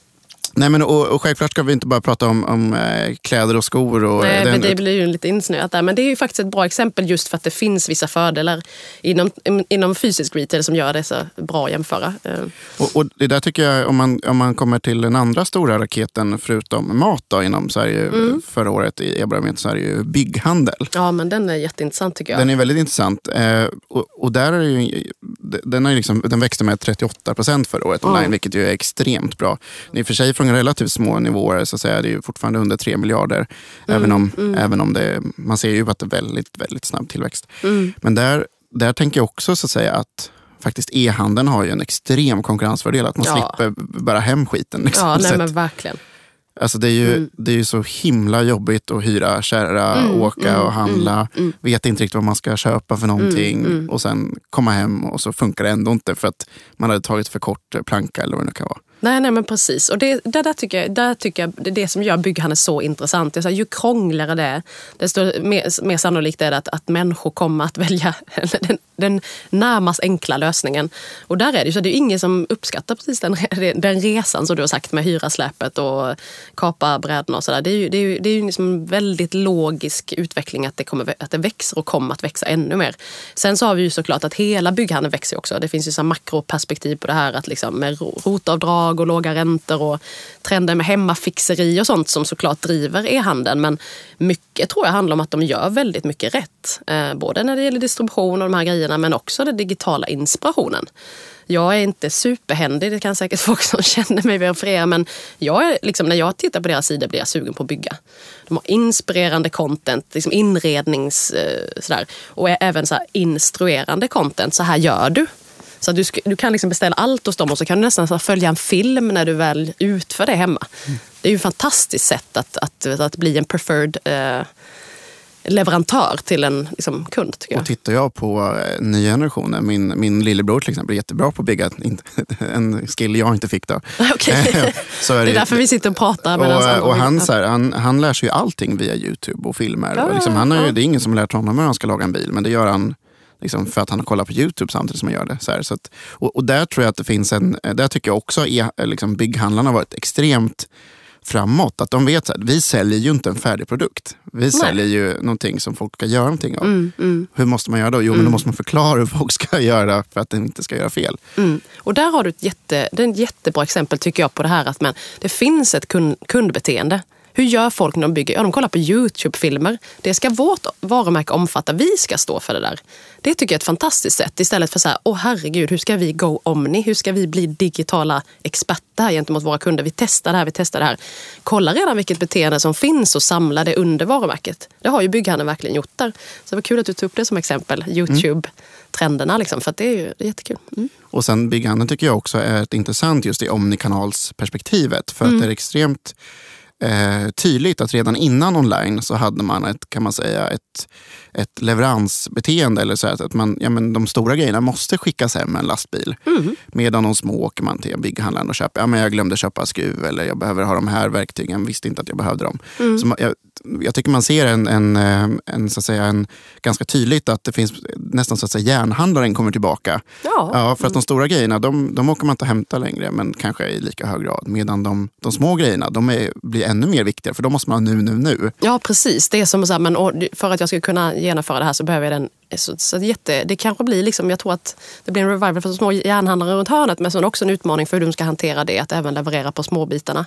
Nej, men, och, och självklart ska vi inte bara prata om, om eh, kläder och skor. Och, Nej, den, det blir ju lite insnöat där. Men det är ju faktiskt ett bra exempel just för att det finns vissa fördelar inom, inom fysisk retail som gör det så bra att jämföra. Eh. Och, och, det där tycker jag, om man, om man kommer till den andra stora raketen förutom mat då, inom Sverige mm. förra året i e så är det ju bygghandel. Ja, men den är jätteintressant tycker jag. Den är väldigt intressant. Eh, och, och, där är ju, den, är liksom, den växte med 38 procent förra året online, mm. vilket ju är extremt bra. I och för sig från relativt små nivåer så är det ju fortfarande under 3 miljarder. Mm, även om, mm. även om det, man ser ju att det är väldigt, väldigt snabb tillväxt. Mm. Men där, där tänker jag också så att säga att faktiskt e-handeln har ju en extrem konkurrensfördel. Att man ja. slipper bära hem skiten. Liksom, ja, nej, men verkligen. Alltså det, är ju, mm. det är ju så himla jobbigt att hyra, kärra, mm, åka mm, och handla. Mm, mm. Vet inte riktigt vad man ska köpa för någonting. Mm, och sen komma hem och så funkar det ändå inte för att man hade tagit för kort planka eller vad det nu kan vara. Nej, nej men precis. Och det, det där tycker jag, där tycker jag, det, det som gör bygghandel så intressant. Det är så här, ju krångligare det är, desto mer, mer sannolikt är det att, att människor kommer att välja den, den närmast enkla lösningen. Och där är det ju så det är ingen som uppskattar precis den, den resan som du har sagt med hyrasläpet och kapa brädorna och sådär. Det är ju, det är ju, det är ju liksom en väldigt logisk utveckling att det, kommer, att det växer och kommer att växa ännu mer. Sen så har vi ju såklart att hela bygghandeln växer också. Det finns ju så makroperspektiv på det här att liksom med rotavdrag och låga räntor och trender med hemmafixeri och sånt som såklart driver e-handeln. Men mycket tror jag handlar om att de gör väldigt mycket rätt. Eh, både när det gäller distribution och de här grejerna men också den digitala inspirationen. Jag är inte superhändig, det kan säkert folk som känner mig verifiera, men jag är, liksom, när jag tittar på deras sidor blir jag sugen på att bygga. De har inspirerande content, liksom inrednings... Eh, sådär. Och även så instruerande content. Så här gör du. Så du, du kan liksom beställa allt hos dem och så kan du nästan följa en film när du väl utför det hemma. Mm. Det är ju ett fantastiskt sätt att, att, att bli en preferred eh, leverantör till en liksom, kund. Tycker jag. Och tittar jag på eh, nya generationen, min, min lillebror till exempel är jättebra på att bygga en skill jag inte fick. Då. okay. så är det, det är därför vi sitter och pratar. Och, och han, så här, han, han lär sig ju allting via Youtube och filmer. Ja, och liksom, han har ju, det är ingen som lärt honom hur han ska laga en bil, men det gör han Liksom för att han har kollat på Youtube samtidigt som han gör det. Så, här, så att, och, och, där tror jag att det finns en, där tycker jag också är, liksom, bygghandlarna har varit extremt framåt. Att de vet att vi säljer ju inte en färdig produkt. Vi Nej. säljer ju någonting som folk ska göra någonting av. Mm, mm. Hur måste man göra då? Jo, mm. men då mm. måste man förklara hur folk ska göra för att de inte ska göra fel. Mm. Och där har du ett, jätte, det är ett jättebra exempel tycker jag på det här att man, det finns ett kund, kundbeteende hur gör folk när de bygger? Ja, de kollar på Youtube-filmer. Det ska vårt varumärke omfatta. Vi ska stå för det där. Det tycker jag är ett fantastiskt sätt. Istället för så här, åh herregud, hur ska vi go omni? Hur ska vi bli digitala experter här gentemot våra kunder? Vi testar det här, vi testar det här. Kolla redan vilket beteende som finns och samla det under varumärket. Det har ju bygghandeln verkligen gjort där. Så det var kul att du tog upp det som exempel. Youtube-trenderna, liksom, för det är ju det är jättekul. Mm. Och sen bygghandeln tycker jag också är intressant just i omnikanalsperspektivet. För mm. att det är extremt eh, tydligt att redan innan online så hade man ett, kan man säga, ett, ett leveransbeteende. Eller så att man, ja, men de stora grejerna måste skickas hem med en lastbil. Mm. Medan de små åker man till bygghandlaren och köper. Ja, men jag glömde köpa skruv eller jag behöver ha de här verktygen. Visste inte att jag behövde dem. Mm. Så man, jag, jag tycker man ser en, en, eh, en, så att säga, en, ganska tydligt att det finns nästan så att säga järnhandlaren kommer tillbaka. Ja. ja för att de stora grejerna de, de åker man inte och hämtar längre men kanske i lika hög grad. Medan de, de små grejerna de är, blir ännu mer viktiga för de måste man ha nu, nu, nu. Ja precis. Det är som så här, men för att jag ska kunna genomföra det här så behöver jag den så, så jätte, det kanske blir liksom, jag tror att det blir en revival för de små järnhandlare runt hörnet men sen också en utmaning för hur de ska hantera det, att även leverera på småbitarna.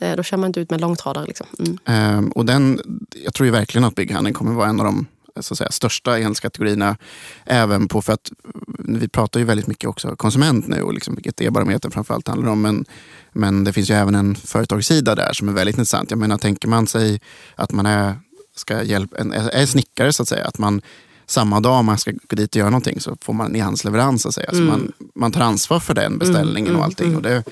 Eh, då kör man inte ut med långtradare. Liksom. Mm. Ehm, och den, jag tror ju verkligen att bygghandeln kommer vara en av de så att säga, största enhetskategorierna. Även på, för att eh, vi pratar ju väldigt mycket också konsument nu och liksom vilket e-barometern framförallt handlar om. Men, men det finns ju även en företagssida där som är väldigt intressant. Jag menar, tänker man sig att man är, ska hjälpa, en, är snickare så att säga, att man samma dag man ska gå dit och göra någonting så får man en e-handelsleverans. Så, att säga. Mm. så man, man tar ansvar för den beställningen mm, och allting. Mm. Och det,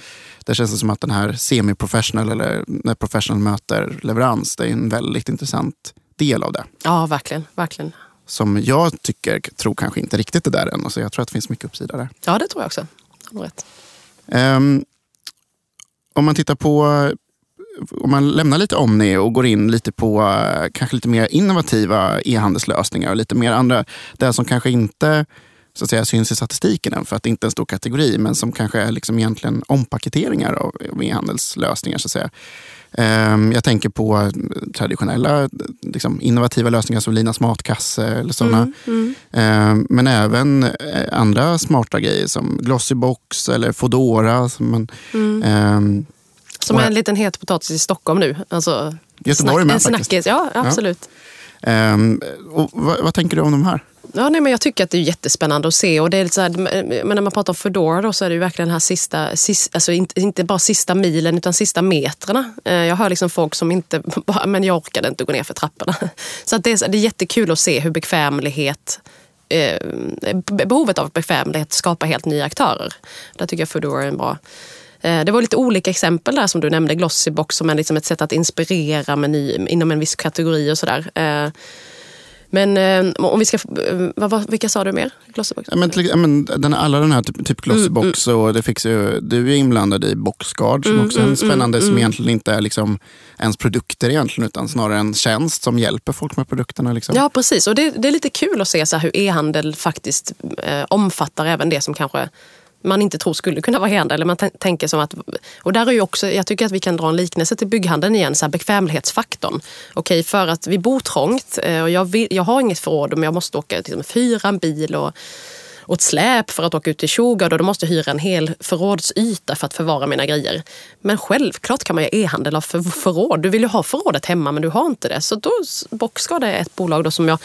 där känns det som att den här semi-professional eller när professional möter leverans, det är en väldigt intressant del av det. Ja, verkligen. verkligen. Som jag tycker, tror kanske inte riktigt det där än. Så jag tror att det finns mycket uppsida där. Ja, det tror jag också. Rätt. Um, om man tittar på om man lämnar lite Omni och går in lite på kanske lite mer innovativa e-handelslösningar och lite mer andra, det som kanske inte så att säga, syns i statistiken än för att det inte är en stor kategori men som kanske är liksom egentligen ompaketeringar av e-handelslösningar. Så att säga. Ehm, jag tänker på traditionella liksom, innovativa lösningar som Linas matkasse eller sådana. Mm, mm. Ehm, men även eh, andra smarta grejer som Glossybox eller Fodora. Som, man, mm. Som är en liten het potatis i Stockholm nu. Alltså, Göteborg snack, med snackis, ja absolut. Ja. Ähm, och vad, vad tänker du om de här? Ja, nej, men jag tycker att det är jättespännande att se. Och det är lite så här, men när man pratar om Foodora då, så är det ju verkligen den här sista, sista alltså inte, inte bara sista milen utan sista metrarna. Eh, jag hör liksom folk som inte, bara, men jag orkade inte gå ner för trapporna. Så att det, är, det är jättekul att se hur bekvämlighet eh, behovet av bekvämlighet skapar helt nya aktörer. Där tycker jag Foodora är en bra det var lite olika exempel där som du nämnde, Glossybox som är liksom ett sätt att inspirera med ny, inom en viss kategori och sådär. Men eh, om vi ska, eh, vad, vilka sa du mer? Glossybox? Ja, men, till, men, den, alla den här typ, typ Glossybox mm, mm. och det fix ju, du är inblandad i Boxguard som mm, också är en mm, mm, spännande som mm. egentligen inte är liksom ens produkter egentligen utan snarare en tjänst som hjälper folk med produkterna. Liksom. Ja precis och det, det är lite kul att se så hur e-handel faktiskt eh, omfattar även det som kanske man inte tror skulle kunna vara hända. Eller Man tänker som att, och där är ju också, jag tycker att vi kan dra en liknelse till bygghandeln igen, så här bekvämlighetsfaktorn. Okej, för att vi bor trångt eh, och jag, vill, jag har inget förråd men jag måste åka liksom, fyra en bil och och ett släp för att åka ut till Tjugard och då måste jag hyra en hel förrådsyta för att förvara mina grejer. Men självklart kan man ju e-handel av för, förråd. Du vill ju ha förrådet hemma men du har inte det. Så då, Boxguard är ett bolag då som jag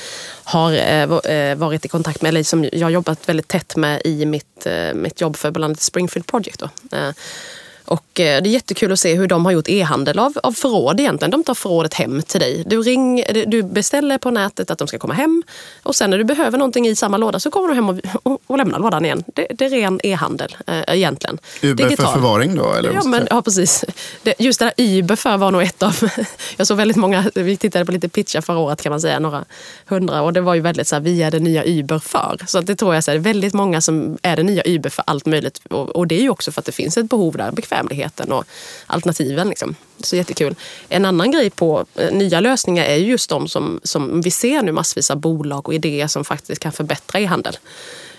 har eh, eh, varit i kontakt med, eller som jag har jobbat väldigt tätt med i mitt, eh, mitt jobb för bland annat Springfield Project. Då. Eh, Eh, och eh, det är jättekul att se hur de har gjort e-handel av, av förråd egentligen. De tar förrådet hem till dig. Du, ring, du beställer på nätet att de ska komma hem och sen när du behöver någonting i samma låda så kommer de hem och, och, och lämnar lådan igen. Det, det är ren e-handel äh, egentligen. Uber Digital. för förvaring då? Eller ja, men, ja, precis. Det, just det där Uber för var nog ett av... Jag såg väldigt många, vi tittade på lite pitchar förra året kan man säga, några hundra och det var ju väldigt så här, vi är det nya Uber för. Så det tror jag är väldigt många som är det nya Uber för allt möjligt och, och det är ju också för att det finns ett behov där, bekvämligheten och alternativen. Liksom. Så jättekul. En annan grej på eh, nya lösningar är just de som, som vi ser nu massvis av bolag och idéer som faktiskt kan förbättra e-handel.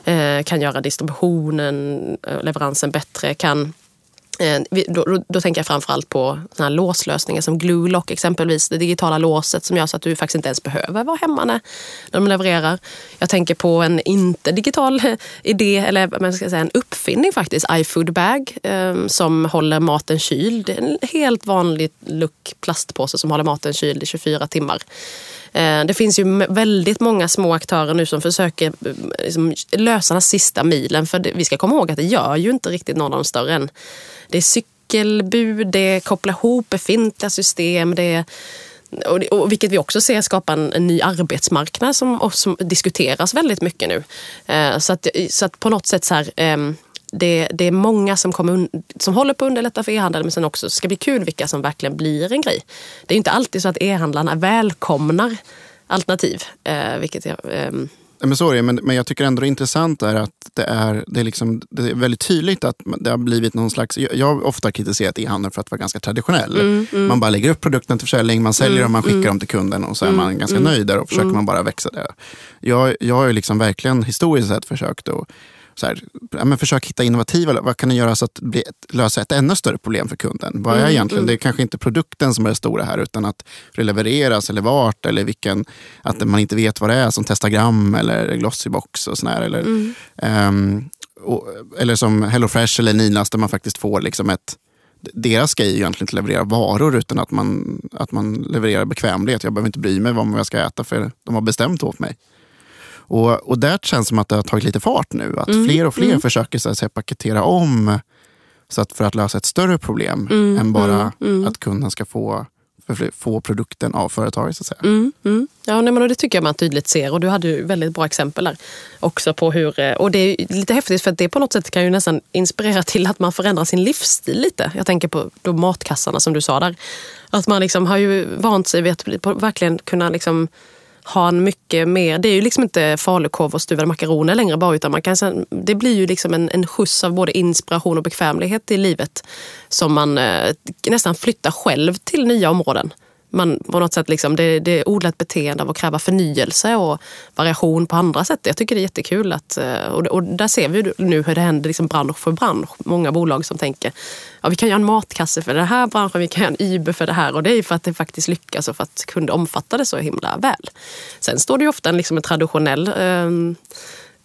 Eh, kan göra distributionen, eh, leveransen bättre, kan Eh, då, då, då, tänker jag framförallt på såna här låslösningar som Glue Lock exempelvis. Det digitala låset som gör så att du faktiskt inte ens behöver vara hemma när, när de levererar. Jag tänker på en inte digital idé, eller man ska säga en uppfinning faktiskt. iFood Bag eh, som håller maten kyld. En helt vanlig look plastpåse som håller maten kyld i 24 timmar. Eh, det finns ju väldigt många små aktörer nu som försöker eh, liksom, lösa den sista milen. För vi ska komma ihåg att det gör ju inte riktigt någon av de större än. Det är cykelbud, det är koppla ihop befintliga system, det är och, och, vilket vi också ser skapar en, en ny arbetsmarknad som, som, diskuteras väldigt mycket nu. Eh, så, att, så att på något sätt så här, eh, det, det, är många som, kommer, som håller på att underlätta för e-handel men sen också ska bli kul vilka som verkligen blir en grej. Det är inte alltid så att e-handlarna välkomnar alternativ. Eh, vilket jag, eh, men så är det, men, men jag tycker ändå det är intressant är att det är, det, är liksom, det är väldigt tydligt att det har blivit någon slags... Jag, jag har ofta kritiserat e-handeln för att vara ganska traditionell. Mm, mm. Man bara lägger upp produkten till försäljning, man säljer mm, dem, man skickar mm. dem till kunden och så är man mm, ganska mm. nöjd där och försöker man bara växa det. Jag, jag har ju liksom verkligen historiskt sett försökt att så här, ja, men försök hitta innovativa, vad kan ni göra så att bli, lösa ett ännu större problem för kunden? Vad är mm, egentligen, mm. Det är kanske inte produkten som är det stora här utan att det levereras eller vart eller vilken, att man inte vet vad det är som Testagram eller Glossybox och sådär. Eller, mm. um, och, eller som HelloFresh eller Ninas där man faktiskt får liksom ett deras grej är egentligen att leverera varor utan att man, att man levererar bekvämlighet. Jag behöver inte bry mig vad jag ska äta för de har bestämt åt mig. Och, och där känns det som att det har tagit lite fart nu. Att mm. fler och fler mm. försöker så att säga, paketera om så att för att lösa ett större problem mm. än bara mm, mm. att kunden ska få få produkten av företaget. Så att säga. Mm, mm. Ja, nej, men det tycker jag man tydligt ser och du hade ju väldigt bra exempel där också på hur, eh, och det är lite häftigt för att det på något sätt kan ju nästan inspirera till att man förändrar sin livsstil lite. Jag tänker på de matkassarna som du sa där. Att man liksom har ju vant sig vid att verkligen kunna liksom ha en mycket mer, det är ju liksom inte falukorv och stuvade makaroner längre bara utan man kan, det blir ju liksom en, en skjuts av både inspiration och bekvämlighet i livet som man eh, nästan flyttar själv till nya områden man på något sätt liksom, det, det är odlat beteende av att kräva förnyelse och variation på andra sätt. Jag tycker det är jättekul. Att, eh, och, och där ser vi nu hur det händer liksom bransch för bransch. Många bolag som tänker ja, vi kan göra en matkasse för den här branschen, vi kan göra en Uber för det här. Och det är för att det faktiskt lyckas och för att kunder omfattar det så himla väl. Sen står det ju ofta en, liksom en traditionell eh,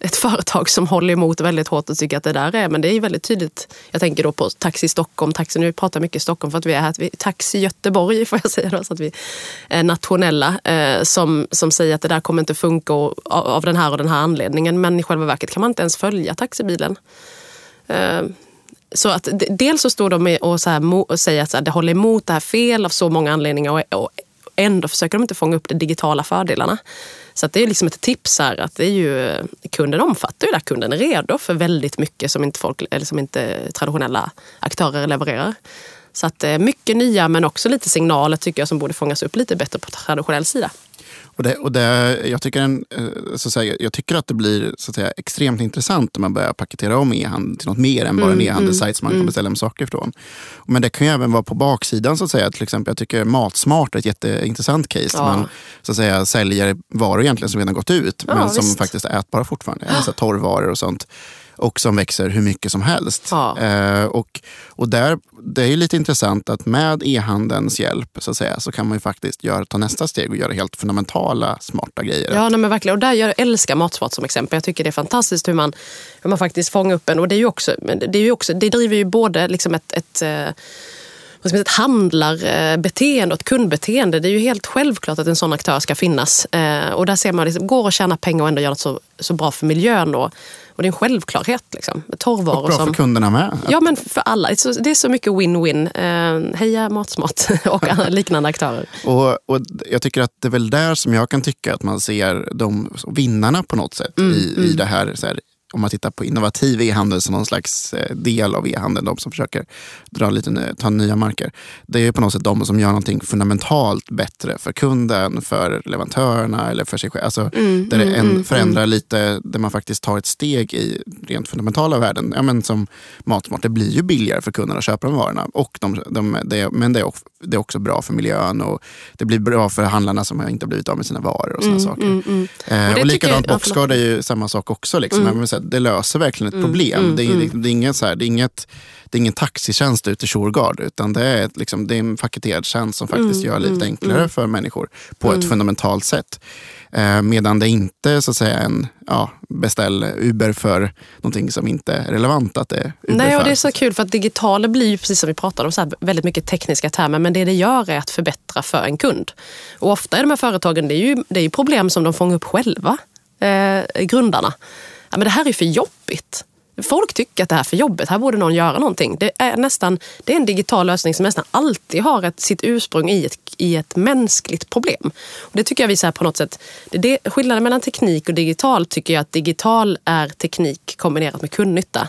ett företag som håller emot väldigt hårt och tycker att det där är, men det är väldigt tydligt. Jag tänker då på Taxi Stockholm, Taxi, nu pratar mycket Stockholm för att vi är här, vi, Taxi Göteborg får jag säga då, så att vi är nationella, eh, som, som säger att det där kommer inte funka och, av den här och den här anledningen, men i själva verket kan man inte ens följa taxibilen. Eh, så att dels så står de och, så här, och säger att så här, det håller emot det här fel av så många anledningar och, och ändå försöker de inte fånga upp de digitala fördelarna. Så det är liksom ett tips här att det är ju, kunden omfattar ju det. Kunden är redo för väldigt mycket som inte, folk, eller som inte traditionella aktörer levererar. Så att eh, mycket nya men också lite signaler tycker jag som borde fångas upp lite bättre på traditionell sida. Och det, och det, jag, tycker en, eh, så att säga, jag tycker att det blir så att säga, extremt intressant när man börjar paketera om e-handel till något mer än bara en mm, e-handelssajt som man mm. kan beställa saker från. Men det kan ju även vara på baksidan. så att säga. Till exempel, jag tycker Matsmart är ett jätteintressant case. Ja. Man så att säga, säljer varor egentligen som redan gått ut ja, men som visst. faktiskt är ätbara fortfarande. Alltså torrvaror och sånt och som växer hur mycket som helst. Ja. Eh, och, och där, det är lite intressant att med e-handelns hjälp så, att säga, så kan man ju faktiskt göra, ta nästa steg och göra helt fundamentala smarta grejer. Ja, nej, men verkligen. Och där jag älskar Matsmart som exempel. Jag tycker det är fantastiskt hur man, hur man faktiskt fångar upp en. Och det, är ju också, det, är ju också, det driver ju både liksom ett, ett eh, ett handlarbeteende och ett kundbeteende. Det är ju helt självklart att en sån aktör ska finnas. Eh, och där ser man, liksom, går att tjäna pengar och ändå göra något så, så bra för miljön. Och, Och det är en självklarhet. Liksom. Torrvaror Och bra som... för kunderna med. Ja, men för alla. Det är så, mycket win-win. Eh, heja Matsmart och liknande aktörer. Och, och jag tycker att det är väl där som jag kan tycka att man ser de vinnarna på något sätt Mm, i, i det här, så här om man tittar på innovativ e-handel som någon slags eh, del av e-handeln, de som försöker dra lite, ta nya marker. Det är på något sätt de som gör någonting fundamentalt bättre för kunden, för leverantörerna eller för sig själv. Alltså, Mm, där det en, förändrar lite, där man faktiskt tar ett steg i rent fundamentala värden. Ja, men som Matsmart, det blir ju billigare för kunderna att köpa de varorna. Och de, de, det, men det är, också, det är också bra för miljön och det blir bra för handlarna som inte har blivit av med sina varor och såna saker. Mm, mm. Eh, Och likadant jag- Boxguard är ju samma sak också. Liksom. Mm. Här, det löser verkligen ett problem. mm, det, är, mm. det, är inget så här, det, är inget, det är ingen taxitjänst ut till Shurgard utan det är, ett, liksom, det är en paketerad tjänst som faktiskt Mm, gör livet mm, enklare mm. för människor på ett fundamentalt sätt. Eh, medan det inte så att säga en ja, beställ Uber för någonting som inte är relevant att det är Uber Nej, och det är så kul för att digitala blir precis som vi pratade om, så här, väldigt mycket tekniska termer. Men det det gör är att förbättra för en kund. Och ofta är de här företagen, det är ju, det är ju problem som de fångar upp själva, eh, grundarna. Ja, men det här är för jobbigt. Folk tycker att det här är för jobbigt, här borde någon göra någonting. Det är, nästan, det är en digital lösning som nästan alltid har ett, sitt ursprung i ett, i ett mänskligt problem. Och det tycker jag visar på något sätt, det det, skillnaden mellan teknik och digital tycker jag att digital är teknik kombinerat med kundnytta.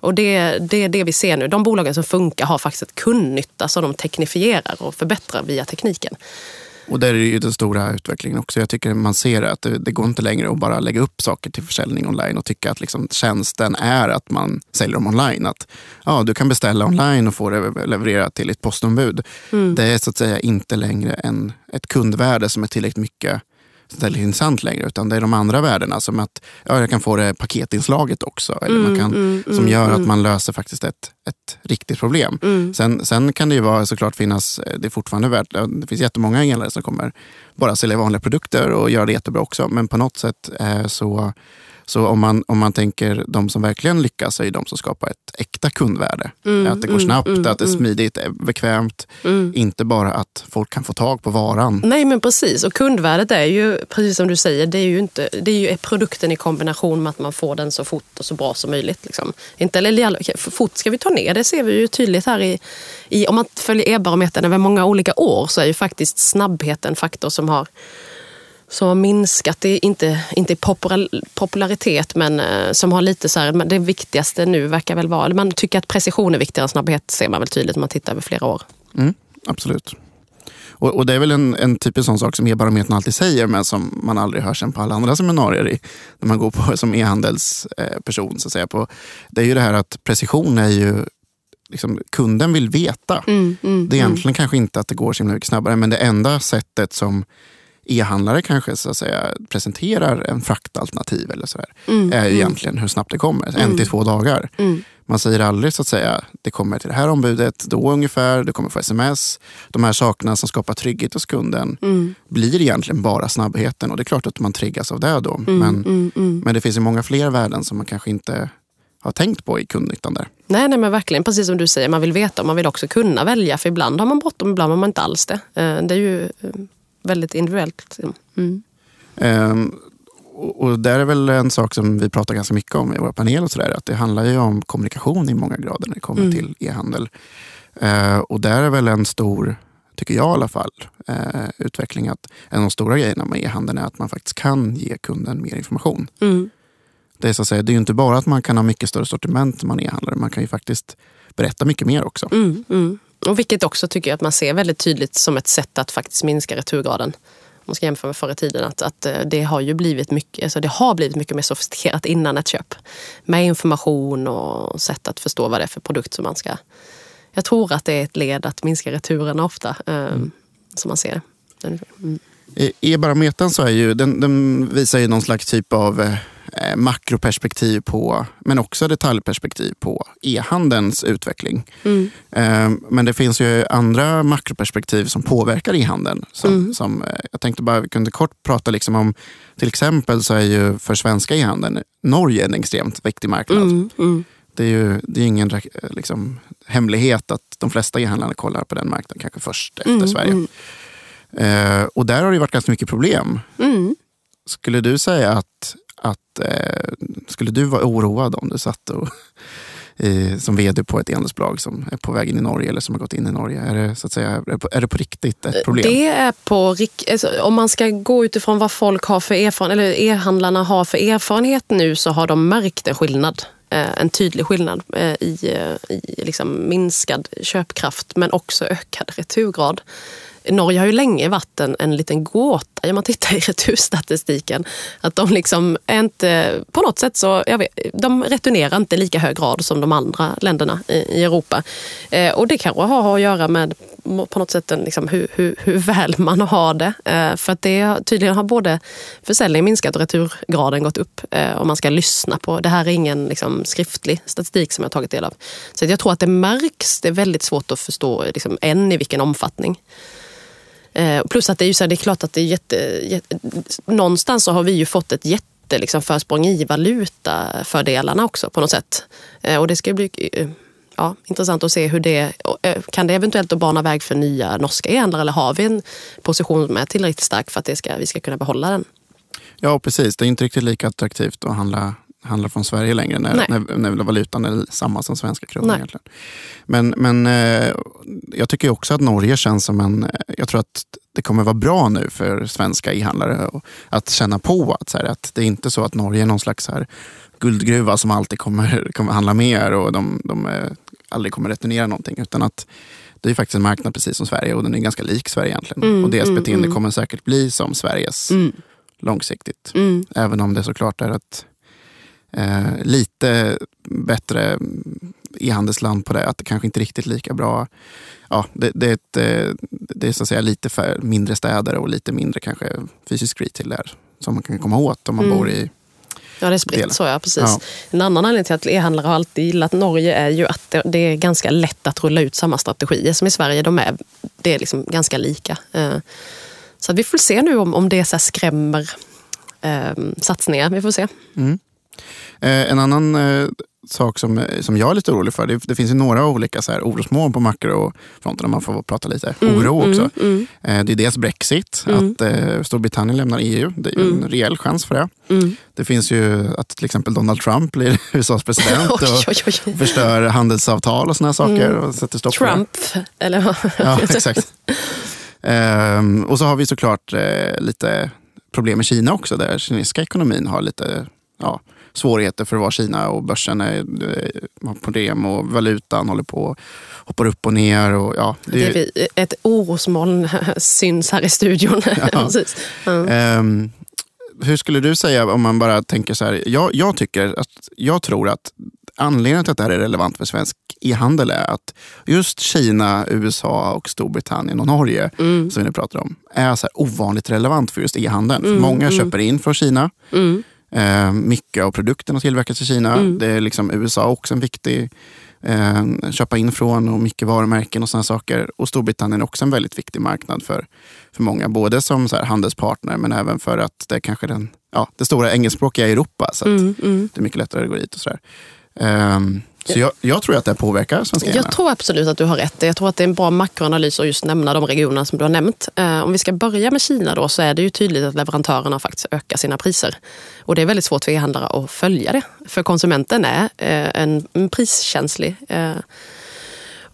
Och det, det är det vi ser nu. De bolagen som funkar har faktiskt ett kundnytta som de teknifierar och förbättrar via tekniken. Och där är ju den stora utvecklingen också. Jag tycker man ser att det, det går inte längre att bara lägga upp saker till försäljning online och tycka att liksom tjänsten är att man säljer dem online. Att ja, Du kan beställa online och få det levererat till ett postombud. Det är så att säga inte längre en, ett kundvärde som är tillräckligt mycket tillräckligt intressant längre. Utan det är de andra värdena som att ja, jag kan få det paketinslaget också. Eller man kan, som gör att man löser faktiskt ett, ett riktigt problem. Sen, sen kan det ju vara såklart finnas, eh, det är fortfarande värt, det finns jättemånga engelare som kommer bara sälja vanliga produkter och göra det jättebra också. Men på något sätt eh, så, så om man, om man tänker de som verkligen lyckas är ju de som skapar ett äkta kundvärde. att det går snabbt, att det är smidigt, är bekvämt. Inte bara att folk kan få tag på varan. Nej men precis, och kundvärdet är ju, precis som du säger, det är ju, inte, det är ju produkten i kombination med att man får den så fort och så bra som möjligt. Liksom. Inte, eller, fort ska vi ta ner, det ser vi ju tydligt här i, i om man följer e-barometern över många olika år så är ju faktiskt snabbhet en faktor som har som har minskat, inte, inte i popular- popularitet men eh, som har lite så här, det viktigaste nu verkar väl vara, man tycker att precision är viktigare än snabbhet ser man väl tydligt om man tittar över flera år. Mm, absolut. Och, och det är väl en, en typisk sån sak som e-barometern alltid säger men som man aldrig hör sen på alla andra seminarier i, när man går på som e-handelsperson. Så att säga, på, det är ju det här att precision är ju Liksom, kunden vill veta. Mm, det är egentligen kanske inte att det går så mycket snabbare men det enda sättet som e-handlare kanske så att säga, presenterar en fraktalternativ eller sådär, är ju egentligen hur snabbt det kommer. En till två dagar. Man säger aldrig så att säga, det kommer till det här ombudet då ungefär, det kommer få sms. De här sakerna som skapar trygghet hos kunden blir egentligen bara snabbheten. Och det är klart att man triggas av det då. men, men det finns ju många fler värden som man kanske inte har tänkt på i kundnyttan där. Nej, nej, men verkligen. Precis som du säger, man vill veta och man vill också kunna välja. För ibland har man bråttom, ibland har man inte alls det. Eh, Det är ju eh, väldigt individuellt. Mm. Ehm, och där är väl en sak som vi pratar ganska mycket om i våra panel. Och så där, att det handlar ju om kommunikation i många grader när det kommer till e-handel. Eh, och där är väl en stor, tycker jag i alla fall, eh, utveckling att en av de stora grejerna med e-handeln är att man faktiskt kan ge kunden mer information. Mm. Det är, så att säga, det är ju inte bara att man kan ha mycket större sortiment när man är e-handlare. Man kan ju faktiskt berätta mycket mer också. Mm, mm. Och vilket också tycker jag att man ser väldigt tydligt som ett sätt att faktiskt minska returgraden. Om man ska jämföra med förr i tiden. Att, att eh, det har ju blivit mycket, alltså det har blivit mycket mer sofistikerat innan ett köp. Med information och sätt att förstå vad det är för produkt som man ska... Jag tror att det är ett led att minska returerna ofta. Eh, Som man ser det. Mm. I E-barometern så är ju, den, den visar ju någon slags typ av eh, makroperspektiv på, men också detaljperspektiv på e-handelns utveckling. Eh, men det finns ju andra makroperspektiv som påverkar e-handeln. Som, som, eh, jag tänkte bara vi kunde kort prata liksom om, till exempel så är ju för svenska e-handeln Norge en extremt viktig marknad. Mm, mm. Det är ju det är ingen eh, liksom, hemlighet att de flesta e-handlarna kollar på den marknaden kanske först efter Mm, Sverige. Eh, och där har det varit ganska mycket problem. Mm. skulle du säga att, att eh, skulle du vara oroad om du satt och, i, som vd på ett e-handelsbolag som är på väg in i Norge eller som har gått in i Norge? Är det, så att säga, är det, på, är det på riktigt ett problem? Det är på alltså, Om man ska gå utifrån vad folk har för erfarenhet, eller e-handlarna har för erfarenhet nu så har de märkt en skillnad eh, en tydlig skillnad eh, i, eh, i liksom minskad köpkraft men också ökad returgrad. Norge har ju länge varit en, en liten gåta om man tittar i returstatistiken. Att de liksom är inte, på något sätt så, jag vet, de returnerar inte i lika hög grad som de andra länderna i, i Europa. Eh, och det kanske har att göra med på något sätt liksom, hur, hur, hur, väl man har det. Eh, för att det tydligen har både försäljningen minskat och returgraden gått upp. Eh, om man ska lyssna på, det här är ingen liksom, skriftlig statistik som jag tagit del av. Så jag tror att det märks, det är väldigt svårt att förstå liksom, än i vilken omfattning. Eh, plus att det är, ju så här, det är klart att det är jätte, jätte, någonstans så har vi ju fått ett jätte liksom, försprång i valutafördelarna också på något sätt. Eh, och det ska bli eh, ja, intressant att se hur det eh, kan det eventuellt bana väg för nya norska e-handlare eller har vi en position som är tillräckligt stark för att det ska, vi ska kunna behålla den? Ja, precis. Det är inte riktigt lika attraktivt att handla handlar från Sverige längre när, när, när valutan är samma som svenska kronor. Egentligen. Men, men eh, jag tycker också att Norge känns som en... Jag tror att det kommer vara bra nu för svenska e-handlare att känna på att, så här, att det är inte så att Norge är någon slags här, guldgruva som alltid kommer, kommer handla mer och de, de eh, aldrig kommer returnera någonting. Utan att det är faktiskt en marknad precis som Sverige och den är ganska lik Sverige egentligen. Mm, och deras mm, beteende mm. kommer säkert bli som Sveriges mm. långsiktigt. Mm. Även om det såklart är att eh, lite bättre e-handelsland på det. Att det kanske inte riktigt lika bra. Ja, det, det är, ett, eh, det är så att säga lite för mindre städer och lite mindre kanske fysisk retail där. Som man kan komma åt om man mm. bor i Ja, det är spritt så ja, precis. Ja. En annan anledning till att e-handlare har alltid gillat Norge är ju att det, är ganska lätt att rulla ut samma strategier som i Sverige. De är, det är liksom ganska lika. Eh, så vi får se nu om, om det så skrämmer eh, satsningar. Vi får se. Mm. Eh, en annan eh, sak som, som jag är lite orolig för, det, det finns ju några olika så här, orosmoln på makrofronten, om man får prata lite mm, oro också. Mm, mm. Eh, det är dels Brexit, mm. att Storbritannien lämnar EU. Det är ju en mm. rejäl chans för det. Mm. Det finns ju att till exempel Donald Trump blir USAs president och oj, oj, oj. förstör handelsavtal och sådana saker. Och sätter stopp Trump, eller Ja, exakt. Ehm, och så har vi såklart lite problem med Kina också, där kinesiska ekonomin har lite ja, svårigheter för att vara Kina och börsen är, har problem och valutan håller på hoppar upp och ner. Och, ja, det är... Det ett orosmoln syns här i studion. Ja. mm. um, hur skulle du säga om man bara tänker så här. Jag, jag, tycker att, jag tror att anledningen till att det här är relevant för svensk e-handel är att just Kina, USA och Storbritannien och Norge, mm. som vi nu pratar om, är så ovanligt relevant för just e-handeln. Mm, många mm. köper in från Kina. Mm. Eh, mycket av produkterna tillverkas i Kina. Mm. Det är liksom USA också en viktig eh, köpa in från och mycket varumärken och sådana saker. Och Storbritannien är också en väldigt viktig marknad för, för många. Både som så handelspartner men även för att det är kanske den, ja, det stora engelskspråkiga Europa. Så mm, mm. det är mycket lättare att gå dit och sådär. Um, så jag, jag, tror att det påverkar svenska Jag tror absolut att du har rätt. Jag tror att det är en bra makroanalys att just nämna de regionerna som du har nämnt. Eh, om vi ska börja med Kina då så är det ju tydligt att leverantörerna faktiskt ökar sina priser. Och det är väldigt svårt för e-handlare att följa det. För konsumenten är eh, en priskänslig eh,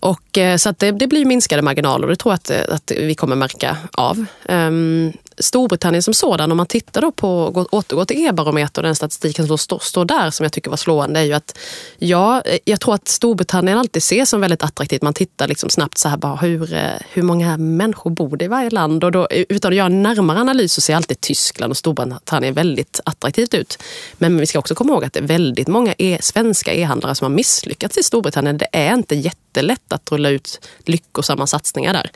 och, så att det, det, blir minskade marginaler och det tror jag att, att vi kommer märka av. Um, Storbritannien som sådan, om man tittar då på, återgår till e-barometer och den statistiken som står, står där som jag tycker var slående är ju att ja, eh, jag tror att Storbritannien alltid ses som väldigt attraktivt. Man tittar liksom snabbt så här bara hur, eh, hur många människor bor det i varje land och då, eh, utan att göra en närmare analys så ser alltid Tyskland och Storbritannien väldigt attraktivt ut. Men vi ska också komma ihåg att det är väldigt många e svenska e-handlare som har misslyckats i Storbritannien. Det är inte jättelätt att rulla ut lyckosamma satsningar där.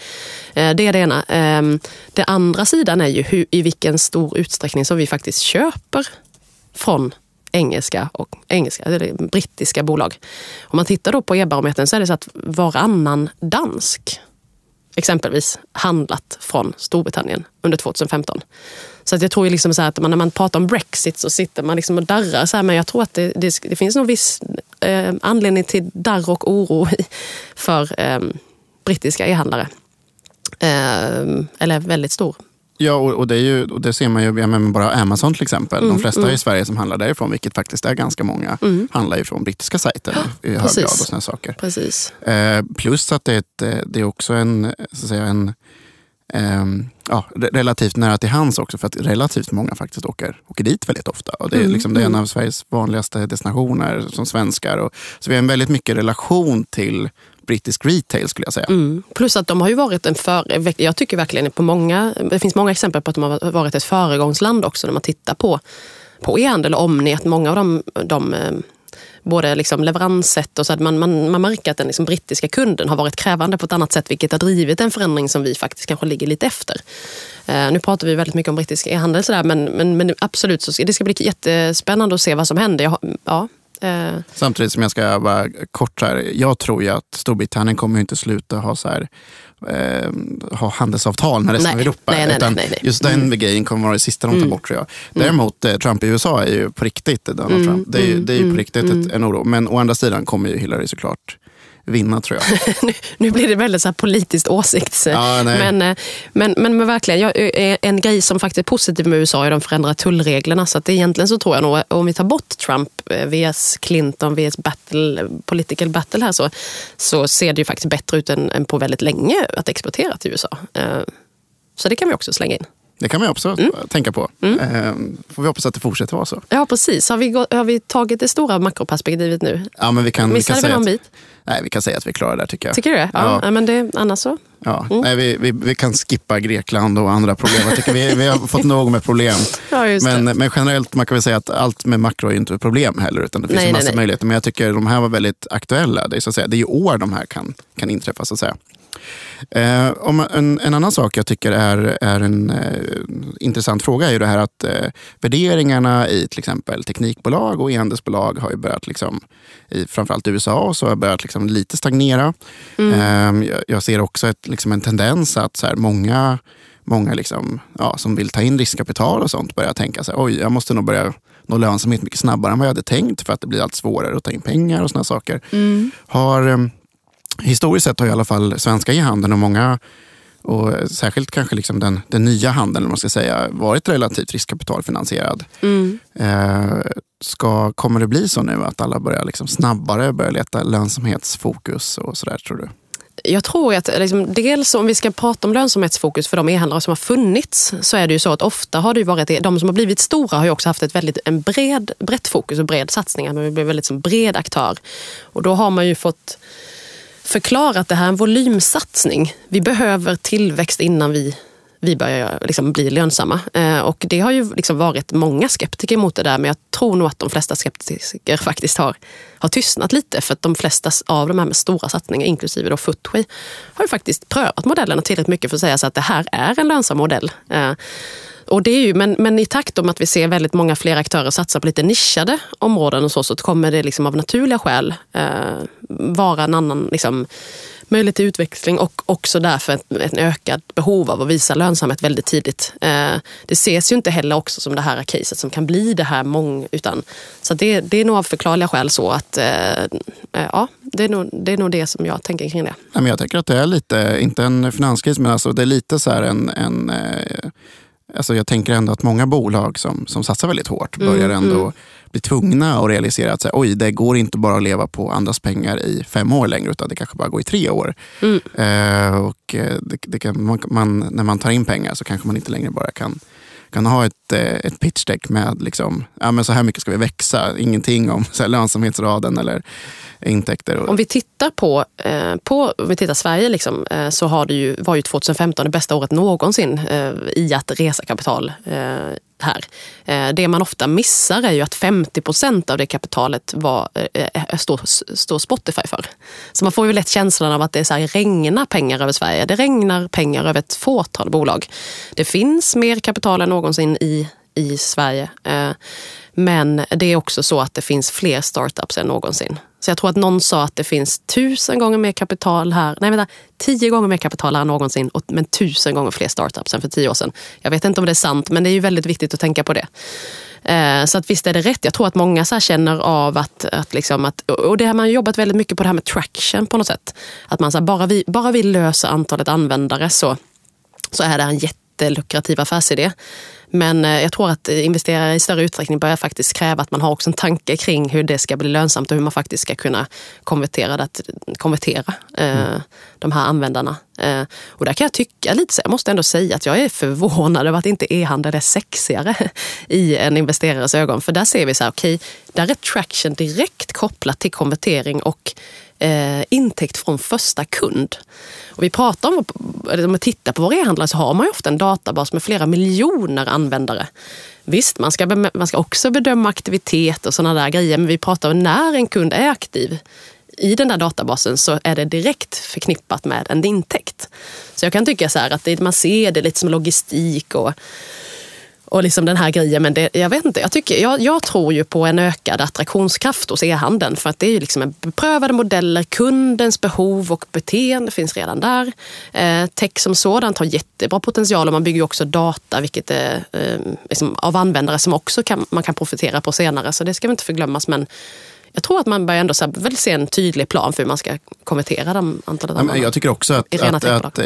Det är det ena. Den det andra sidan är ju hur, i vilken stor utsträckning som vi faktiskt köper från engelska och engelska, eller brittiska bolag. Om man tittar då på e-barometern så är det så att varannan dansk exempelvis handlat från Storbritannien under 2015. Så att jag tror liksom så att man, när man pratar om Brexit så sitter man liksom och darrar. Så här, men jag tror att det, det, det finns någon viss eh, anledning till darr och oro för eh, brittiska e-handlare. Eh, eller väldigt stor Ja, och, och, det, är ju, och det ser man ju, men bara Amazon till exempel. Mm, De flesta mm. i Sverige som handlar därifrån, vilket faktiskt är ganska många, Mm. handlar ju från brittiska sajter i hög grad och såna saker. Precis. Eh, plus att det är, ett, det är också en, så att säga, en ehm, ja, re- relativt nära till hands också för att relativt många faktiskt åker, åker dit väldigt ofta. Och det, är Mm, liksom, det är en mm. av Sveriges vanligaste destinationer som svenskar. Och, så vi har en väldigt mycket relation till brittisk retail skulle jag säga. Mm. Plus att de har ju varit en för... Jag tycker verkligen på många... Det finns många exempel på att de har varit ett föregångsland också när man tittar på, på e-handel och Omni. Att många av dem, de, eh, både liksom leveranssätt och så att man, man, man märker att den liksom brittiska kunden har varit krävande på ett annat sätt vilket har drivit en förändring som vi faktiskt kanske ligger lite efter. Eh, nu pratar vi väldigt mycket om brittisk e-handel sådär, men, men, men absolut, så det ska bli jättespännande att se vad som händer. Jag, ja, eh, Samtidigt som jag ska bara kort här, jag tror ju att Storbritannien kommer inte sluta ha så här, eh, ha handelsavtal med resten Nej, av Europa. nej, nej, utan nej, nej. Just den grejen kommer vara det sista de tar Mm. bort tror jag. Däremot eh, Trump i USA är ju på riktigt Donald Mm, Trump. Det är, ju- mm, det är ju på mm, riktigt mm. ett, en oro. Men å andra sidan kommer ju Hillary såklart vinna tror jag. nu, nu blir det väldigt så här politiskt åsikts... Ja, men, eh, men, men, men verkligen, jag, eh, en grej som faktiskt är positiv med USA är de förändrar tullreglerna. Så att egentligen så tror jag nog, om vi tar bort Trump eh, vs Clinton vs battle, political battle här så, så ser det ju faktiskt bättre ut än, än på väldigt länge att exportera till USA. Eh, Så det kan vi också slänga in. Det kan man också Mm. tänka på. Eh, får vi hoppas att det fortsätter vara så. Ja, precis. Har vi, har vi tagit det stora makroperspektivet nu? Ja, men vi kan, vi kan, Missade vi säga någon att, bit? nej, vi kan säga att vi klarar det där tycker jag. Tycker du det? Ja, Ja. men det, annars så. Ja. Nej, vi, vi, vi kan skippa Grekland och andra problem. Jag tycker vi, vi har fått nog med problem. Ja, Men, men generellt man kan väl säga att allt med makro är inte ett problem heller. Utan det finns Nej, en massa nej. möjligheter. Men jag tycker de här var väldigt aktuella. Det är, så att säga, det är ju år de här kan, kan inträffa. Så att säga. Eh, om en, en annan sak jag tycker är, är en eh, intressant fråga är ju det här att eh, värderingarna i till exempel teknikbolag och e-handelsbolag har ju börjat, liksom, i framförallt USA, så har börjat liksom lite stagnera. Eh, jag, jag ser också ett, liksom en tendens att så här, många, många liksom, ja, som vill ta in riskkapital och sånt börjar tänka så här, oj, jag måste nog börja nå lönsamhet mycket snabbare än vad jag hade tänkt för att det blir allt svårare att ta in pengar och såna saker. Har, eh, historiskt sett har i alla fall svenska e-handeln och många och särskilt kanske liksom den, den nya handeln man ska säga, varit relativt riskkapitalfinansierad. Mm. Eh, ska, kommer det bli så nu att alla börjar liksom snabbare börja leta lönsamhetsfokus och sådär tror du? Jag tror att liksom, dels om vi ska prata om lönsamhetsfokus för de e-handlare som har funnits så är det ju så att ofta har det ju varit, de som har blivit stora har ju också haft ett väldigt en bred, brett fokus och bred satsning. Man blir väldigt som bred aktör. Och då har man ju fått förklara att det här är en volymsatsning. Vi behöver tillväxt innan vi, vi börjar liksom bli lönsamma. Eh, och det har ju liksom varit många skeptiker mot det där men jag tror nog att de flesta skeptiker faktiskt har, har tystnat lite för att de flesta av de här med stora satsningar, inklusive då Footway, har ju faktiskt prövat modellerna tillräckligt mycket för att säga så att det här är en lönsam modell. Eh, och det är ju, men, men i takt om att vi ser väldigt många fler aktörer satsa på lite nischade områden och så, så kommer det liksom av naturliga skäl eh, vara en annan liksom, möjlighet till utväxling och också därför ett, ett ökat behov av att visa lönsamhet väldigt tidigt. Eh, det ses ju inte heller också som det här caset som kan bli det här mång... Utan, så det, det är nog av förklarliga skäl så att eh, eh, ja, det är, nog, det är nog det som jag tänker kring det. Nej, men jag tänker att det är lite, inte en finanskris, men alltså det är lite så här en, en eh, Alltså jag tänker ändå att många bolag som, som satsar väldigt hårt börjar ändå bli tvungna att realisera att så här, oj, det går inte bara att leva på andras pengar i fem år längre, utan det kanske bara går i tre år. Eh, och eh, det, det kan, man, man, när man tar in pengar så kanske man inte längre bara kan kan ha ett, eh, ett pitch deck med liksom, ja, men så här mycket ska vi växa. Ingenting om så här, lönsamhetsraden eller intäkter. Om vi tittar på, eh, på om vi tittar Sverige liksom, eh, så har det ju, var ju 2015 det bästa året någonsin eh, i att resa kapital eh, här. Eh, det man ofta missar är ju att 50 procent av det kapitalet var, eh, eh, står, står Spotify för. Så man får ju lätt känslan av att det är så här, regnar pengar över Sverige. Det regnar pengar över ett fåtal bolag. Det finns mer kapital än någonsin i, i Sverige. Men det är också så att det finns fler startups än någonsin. Så jag tror att någon sa att det finns tusen gånger mer kapital här, nej vänta, tio gånger mer kapital här än någonsin, men tusen gånger fler startups än för tio år sedan. Jag vet inte om det är sant, men det är ju väldigt viktigt att tänka på det. Eh, så att visst är det rätt. Jag tror att många så här känner av att, att, liksom att och det har man jobbat väldigt mycket på det här med traction på något sätt. Att man så här, bara, vi, bara vi löser antalet användare så, så är det en jättelukrativ affärsidé. Men eh, jag tror att investerare i större utsträckning börjar faktiskt kräva att man har också en tanke kring hur det ska bli lönsamt och hur man faktiskt ska kunna konvertera, det, konvertera mm. de här användarna. Eh, och där kan jag tycka lite så, jag måste ändå säga att jag är förvånad över att inte e-handel är sexigare i en investerares ögon. För där ser vi så här, okej, okay, där är traction direkt kopplat till konvertering och eh, intäkt från första kund. Och vi pratar om, om man tittar på våra e-handlare så har man ju ofta en databas med flera miljoner användare. Visst, man ska, man ska också bedöma aktivitet och sådana där grejer, men vi pratar om när en kund är aktiv i den där databasen så är det direkt förknippat med en intäkt. Så jag kan tycka så att det, man ser det lite som logistik och och liksom den här grejen. Men det, jag vet inte, jag, tycker, jag, jag tror ju på en ökad attraktionskraft hos e-handeln. För att det är ju liksom en beprövade modeller, kundens behov och beteende finns redan där. Eh, tech som sådant har jättebra potential och man bygger ju också data vilket är, eh, liksom, av användare som också kan, man kan profitera på senare. Så det ska vi inte förglömmas. Men jag tror att man börjar ändå så här, väl se en tydlig plan för hur man ska konvertera de antalet ja, Jag tycker också att, att, att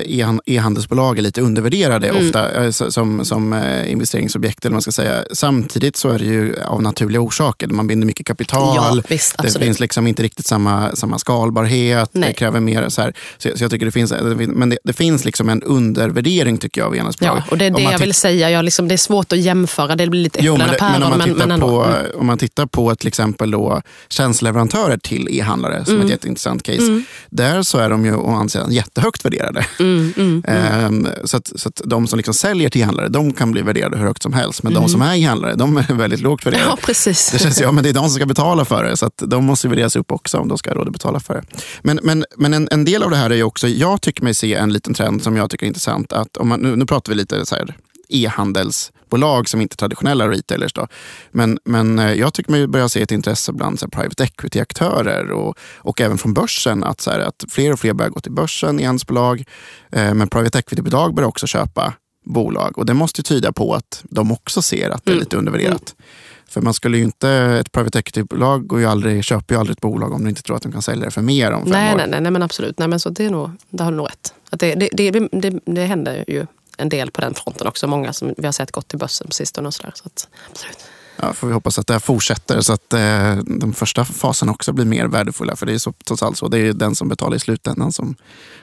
e-handelsbolag är lite undervärderade mm. ofta eh, som, som eh, investeringsobjekt. Eller man ska säga. Samtidigt så är det ju av naturliga orsaker. Man binder mycket kapital. Ja, visst, det finns liksom inte riktigt samma, samma skalbarhet. Nej. Det kräver mer. Så, så, så jag tycker det finns, men det, det, finns liksom en undervärdering tycker jag av e-handelsbolag. Ja, och det är det jag vill säga. Jag liksom, det är svårt att jämföra. Det blir lite äpplen och päron. Men, men, men, på, mm. om man tittar på till exempel då, tjänsteleverantörer till e-handlare, som mm. ett jätteintressant case. Mm. Där så är de ju å andra sidan jättehögt värderade. Mm, mm, mm. ehm, så, att, så att de som liksom säljer till e-handlare, de kan bli värderade hur högt som helst. Men de mm. som är e-handlare, de är väldigt lågt värderade. Ja, precis. Det känns ja, men det är de som ska betala för det, så att de måste värderas upp också om de ska ha råd att betala för det. Men, men, men en, en del av det här är ju också, jag tycker mig se en liten trend som jag tycker är intressant. Att om man, nu, nu pratar vi lite så här, e-handels bolag som inte är traditionella retailers. Då. Men, men eh, jag tycker mig börja se ett intresse bland så här, private equity-aktörer och, och även från börsen. Att, så här, att fler och fler börjar gå till börsen, e-handelsbolag. Eh, men private equity-bolag börjar också köpa bolag. Och det måste tyda på att de också ser att det är mm. lite undervärderat. Mm. För man skulle ju inte, ett private equity-bolag går ju aldrig, köper ju aldrig ett bolag om de inte tror att de kan sälja det för mer om fem nej, år. Nej, nej, nej, men absolut. Nej, men så det, är nog, det har du nog rätt. Att det, det, det, det, det händer ju en del på den fronten också. Många som vi har sett gått till börsen på sistone och sådär. Så att, absolut. Ja, får vi hoppas att det här fortsätter så att eh, den första fasen också blir mer värdefulla. För det är så, trots allt så. Det är den som betalar i slutändan som,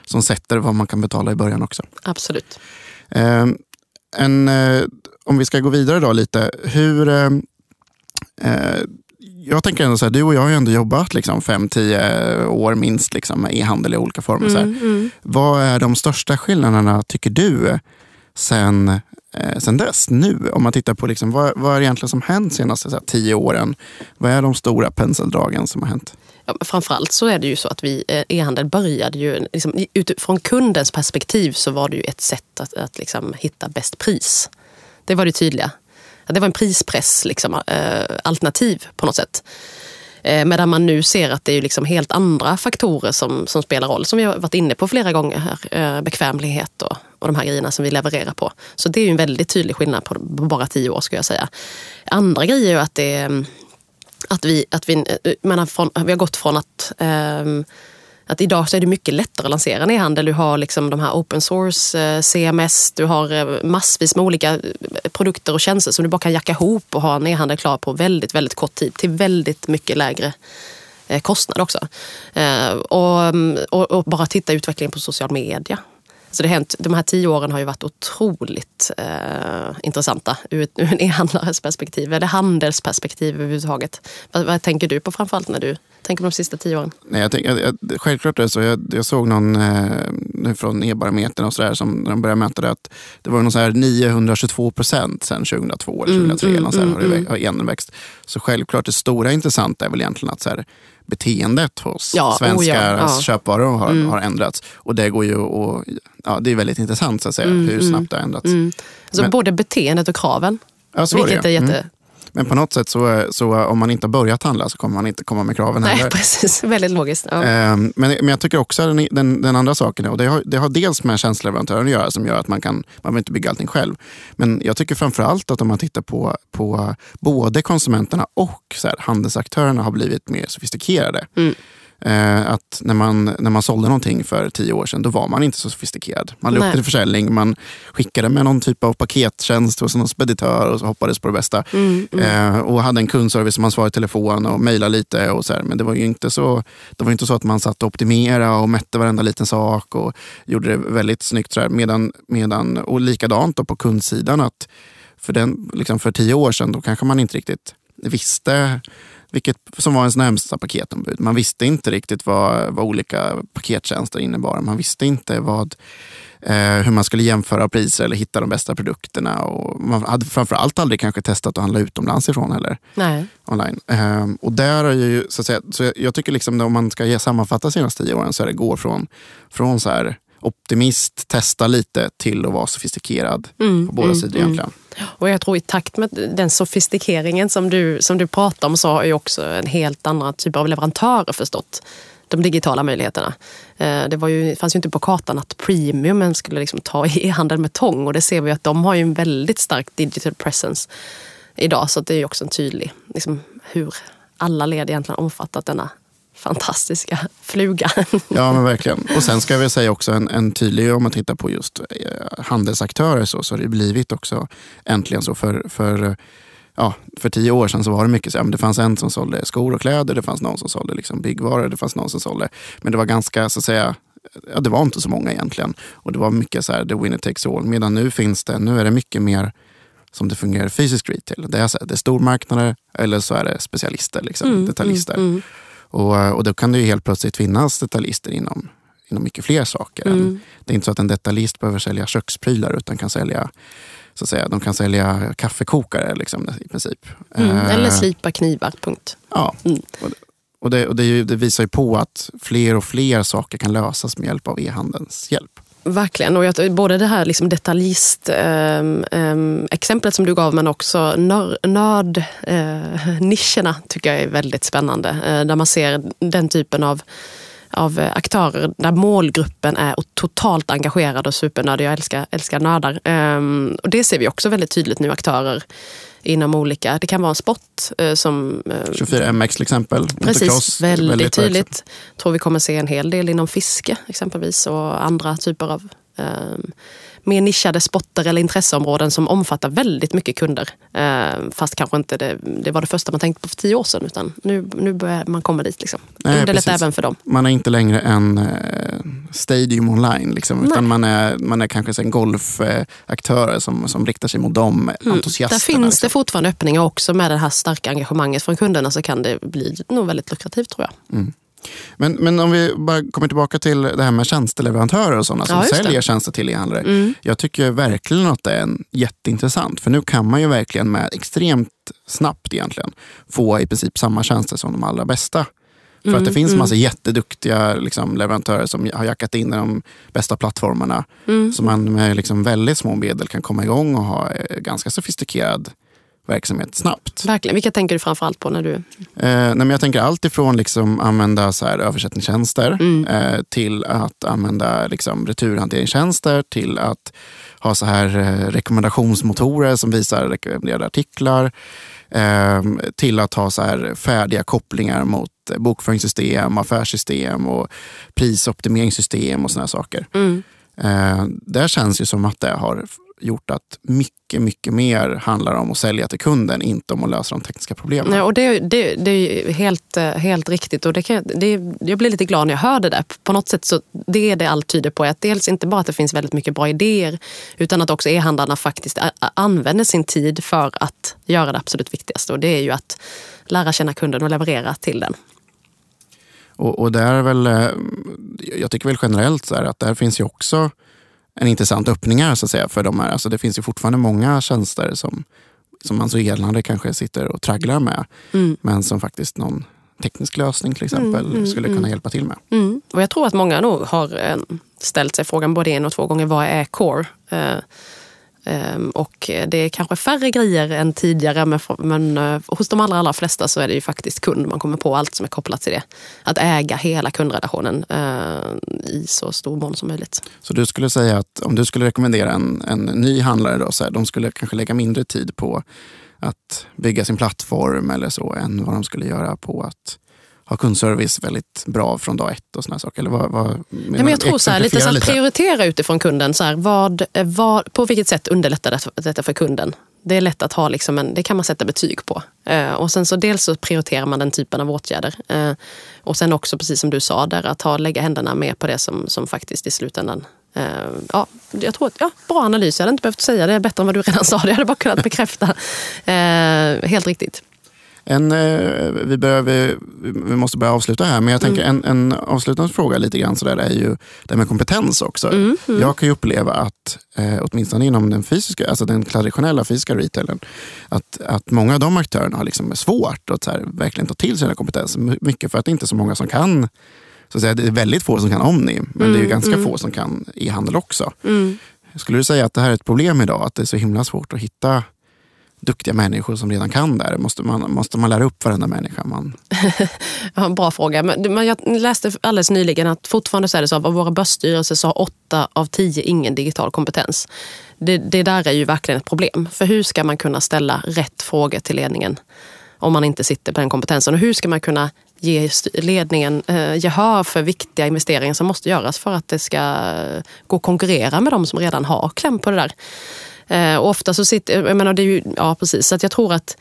som sätter vad man kan betala i början också. Absolut. Eh, en, eh, om vi ska gå vidare då lite. Hur, eh, eh, jag tänker ändå så här, du och jag har ju ändå jobbat liksom 5-10 år minst liksom, med e-handel i olika former. Mm, mm. Vad är de största skillnaderna tycker du sen, eh, sen dess? Nu, om man tittar på liksom, vad, vad är det egentligen som hänt de senaste så här, tio åren? Vad är de stora penseldragen som har hänt? Ja, framförallt så är det ju så att vi, eh, e-handel började ju, liksom, utifrån kundens perspektiv så var det ju ett sätt att, att liksom, hitta bäst pris. Det var det tydliga det var en prispress liksom, äh, alternativ på något sätt. Eh, medan man nu ser att det är liksom helt andra faktorer som, som spelar roll, som vi har varit inne på flera gånger här. Eh, bekvämlighet och, och de här grejerna som vi levererar på. Så det är ju en väldigt tydlig skillnad på, bara tio år skulle jag säga. Andra grejer är ju att det mm, att vi, att vi, eh, menar, från, vi har gått från att eh, att idag så är det mycket lättare att lansera en e-handel. Du har liksom de här open source, eh, CMS, du har eh, massvis med olika eh, produkter och tjänster som du bara kan jacka ihop och ha en e-handel klar på väldigt, väldigt kort tid till väldigt mycket lägre kostnad också. Och, mm, och, och bara titta utvecklingen på social media. Så det hänt, de här tio åren har ju varit otroligt eh, intressanta ur, ur en e-handlares perspektiv, eller handelsperspektiv överhuvudtaget. Vad, vad tänker du på framförallt när du tänker på de sista tio åren? Nej, jag tänk, jag, självklart är det så. Jag, jag såg någon eh, från e-barometern och sådär som när de började mäta det att det var någon så här 922 procent sedan 2002 eller 2003. Mm, mm, så här, mm, har det mm. igen växt. Så självklart det stora intressanta är väl egentligen att så här, beteendet hos ja, svenskars oh ja, ja. köpvaror har, mm. har ändrats. Och det går ju och, ja, det är väldigt intressant så att säga, mm, hur snabbt mm, det har ändrats. Mm. Alltså Men, både beteendet och kraven. Ja, vilket är, är jätte... Men på något sätt så, så om man inte har börjat handla så kommer man inte komma med kraven Nej, heller. Precis, väldigt logiskt. Ja. Um, men, men jag tycker också den, den, den andra saken, och det har, det har dels med tjänsteleverantören att göra som gör att man kan, man behöver inte bygga allting själv. Men jag tycker framförallt att om man tittar på, på både konsumenterna och så här, handelsaktörerna har blivit mer sofistikerade. Mm. Eh, att när man, när man sålde någonting för tio år sedan, då var man inte så sofistikerad. Man la upp till försäljning, man skickade med någon typ av pakettjänst hos någon speditör och så hoppades på det bästa. Mm, mm. Eh, och hade en kundservice som man svarade i telefon och mejlade lite. Och så här. Men det var ju inte så, det var inte så att man satt och optimerade och mätte varenda liten sak och gjorde det väldigt snyggt. Så här. Medan, medan, och likadant då på kundsidan, att för, den, liksom för tio år sedan då kanske man inte riktigt visste vilket som var ens närmsta paketombud. Man visste inte riktigt vad, vad olika pakettjänster innebar. Man visste inte vad, eh, hur man skulle jämföra priser eller hitta de bästa produkterna. Och man hade framförallt aldrig kanske testat att handla utomlands ifrån heller. Nej. Online. Eh, och där är ju, så att säga, så jag tycker liksom om man ska sammanfatta senaste tio åren så är det gå från, från så här optimist, testa lite till att vara sofistikerad mm, på båda mm, sidor egentligen. Mm. Och jag tror i takt med den sofistikeringen som du, som du pratar om så har ju också en helt annan typ av leverantörer förstått de digitala möjligheterna. Eh, det var ju, fanns ju inte på kartan att premiumen skulle liksom ta e-handel med tång och det ser vi att de har ju en väldigt stark digital presence idag så det är ju också en tydlig liksom, hur alla led egentligen omfattat denna fantastiska fluga. Ja men verkligen. Och sen ska vi säga också en, en tydlig, om man tittar på just eh, handelsaktörer så, så har det blivit också äntligen så för, för ja, för tio år sedan så var det mycket så, ja, det fanns en som sålde skor och kläder, det fanns någon som sålde liksom byggvaror, det fanns någon som sålde, men det var ganska så att säga, ja, det var inte så många egentligen. Och det var mycket så här, the winner takes all. Medan nu finns det, nu är det mycket mer som det fungerar fysisk retail. Det är, så här, det är stormarknader eller så är det specialister, liksom, mm, detaljister. Mm, mm. Och, och då kan det ju helt plötsligt finnas detaljister inom, inom mycket fler saker. Mm. Det är inte så att en detaljist behöver sälja köksprylar utan kan sälja så att säga, de kan sälja kaffekokare liksom, i princip. Mm, eller eh, slipa knivar, punkt. Ja, mm. och, och, det, och det, det, visar ju på att fler och fler saker kan lösas med hjälp av e-handelns hjälp. Verkligen. Och jag, både det här liksom detaljist-exemplet ehm, ehm, eh, som du gav men också nördnischerna eh, tycker jag är väldigt spännande. Eh, där man ser den typen av av aktörer där målgruppen är totalt engagerad och supernördig. Jag älskar, älskar nördar. Um, och det ser vi också väldigt tydligt nu, aktörer inom olika, det kan vara en sport eh, som... 24MX till exempel. Precis, väldigt, väldigt tydligt. Tror vi kommer se en hel del inom fiske exempelvis och andra typer av um, mer nischade sporter eller intresseområden som omfattar väldigt mycket kunder. Eh, fast kanske inte det, det, var det första man tänkte på för tio år sedan. Utan nu, nu börjar man komma dit. Liksom. Underlätta även för dem. Man är inte längre en eh, stadium online. Liksom, utan man är, man är kanske en golfaktör eh, som, som riktar sig mot de mm. entusiasterna. Där finns liksom. det fortfarande öppningar också med det här starka engagemanget från kunderna så kan det bli nog väldigt lukrativt tror jag. Mm. Men, men om vi bara kommer tillbaka till det här med tjänsteleverantörer och sådana som ja, säljer tjänster till e-handlare. Mm. Jag tycker verkligen att det är jätteintressant. För nu kan man ju verkligen med extremt snabbt egentligen få i princip samma tjänster som de allra bästa. För mm, att det mm, finns mm. massa jätteduktiga liksom, leverantörer som har jackat in i de bästa plattformarna. Mm. Så man med liksom, väldigt små medel kan komma igång och ha eh, ganska sofistikerad verksamhet snabbt. Verkligen. Vilka tänker du framförallt på? när du... Eh, nej, men jag tänker allt ifrån liksom använda så här översättningstjänster mm. eh, till att använda liksom returhanteringstjänster till att ha så här eh, rekommendationsmotorer som visar rekommenderade artiklar eh, till att ha så här färdiga kopplingar mot bokföringssystem, affärssystem och prisoptimeringssystem och såna saker. Mm. Eh, det känns ju som att det har gjort att mycket, mycket mer handlar om att sälja till kunden, inte om att lösa de tekniska problemen. Ja, och det, det, det är helt, eh, helt riktigt och det kan, det, jag blir lite glad när jag hör det där. På något sätt så det är det allt tyder på. Att dels inte bara att det finns väldigt mycket bra idéer utan att också e-handlarna faktiskt använder sin tid för att göra det absolut viktigaste och det är ju att lära känna kunden och leverera till den. Och, och där är väl, eh, jag tycker väl generellt så att där finns ju också en intressant öppningar så att säga, för de här. Alltså det finns ju fortfarande många tjänster som, som man så elande kanske sitter och tragglar med. Mm. Men som faktiskt någon teknisk lösning till exempel mm, mm, skulle kunna mm. hjälpa till med. Mm. Och Jag tror att många nog har eh, ställt sig frågan både en och två gånger, vad är core? Ehm, och det är kanske färre grejer än tidigare men eh, hos de allra, allra flesta så är det ju faktiskt kund man kommer på allt som är kopplat till det. Att äga hela kundrelationen eh, i så stor mån som möjligt. Så du skulle säga att om du skulle rekommendera en, en ny handlare, då, så här, de skulle kanske lägga mindre tid på att bygga sin plattform eller så än vad de skulle göra på att ha kundservice väldigt bra från dag ett och såna saker? Eller vad, vad, Nej, men jag tror så här, lite så här, prioritera utifrån kunden. Så här, vad, vad, på vilket sätt underlättar detta för kunden? Det är lätt att ha, liksom en, det kan man sätta betyg på. Eh, och sen så dels så prioriterar man den typen av åtgärder. Eh, och sen också, precis som du sa, där, att ha, lägga händerna mer på det som, som faktiskt i slutändan eh, ja, jag tror att, ja, bra analys. Jag hade inte behövt säga det bättre än vad du redan sa. Det hade bara kunnat bekräfta. Eh, helt riktigt. En, eh, vi, börjar, vi, vi, måste börja avsluta här, men jag tänker mm. en, en avslutande fråga lite grann sådär är ju det med kompetens också. Mm, mm. Jag kan ju uppleva att, eh, åtminstone inom den fysiska, alltså den traditionella fysiska retailen, att, att många av de aktörerna har liksom svårt att här, verkligen ta till sig den kompetensen. Mycket för att det inte är så många som kan så att säga, det är väldigt få som kan Omni, men det är mm, ganska mm. få som kan e-handel också. Mm. Skulle du säga att det här är ett problem idag? Att det är så himla svårt att hitta duktiga människor som redan kan det här? Måste man, måste man lära upp varenda människa? Man... ja, bra fråga. Men jag läste alldeles nyligen att fortfarande så är det så att av våra börsstyrelser så har åtta av tio ingen digital kompetens. Det, det där är ju verkligen ett problem. För hur ska man kunna ställa rätt frågor till ledningen om man inte sitter på den kompetensen? Och hur ska man kunna ge ledningen eh, gehör för viktiga investeringar som måste göras för att det ska gå att konkurrera med de som redan har kläm på det där. Eh, och ofta så sitter, jag menar det är ju, ja precis, så att jag tror att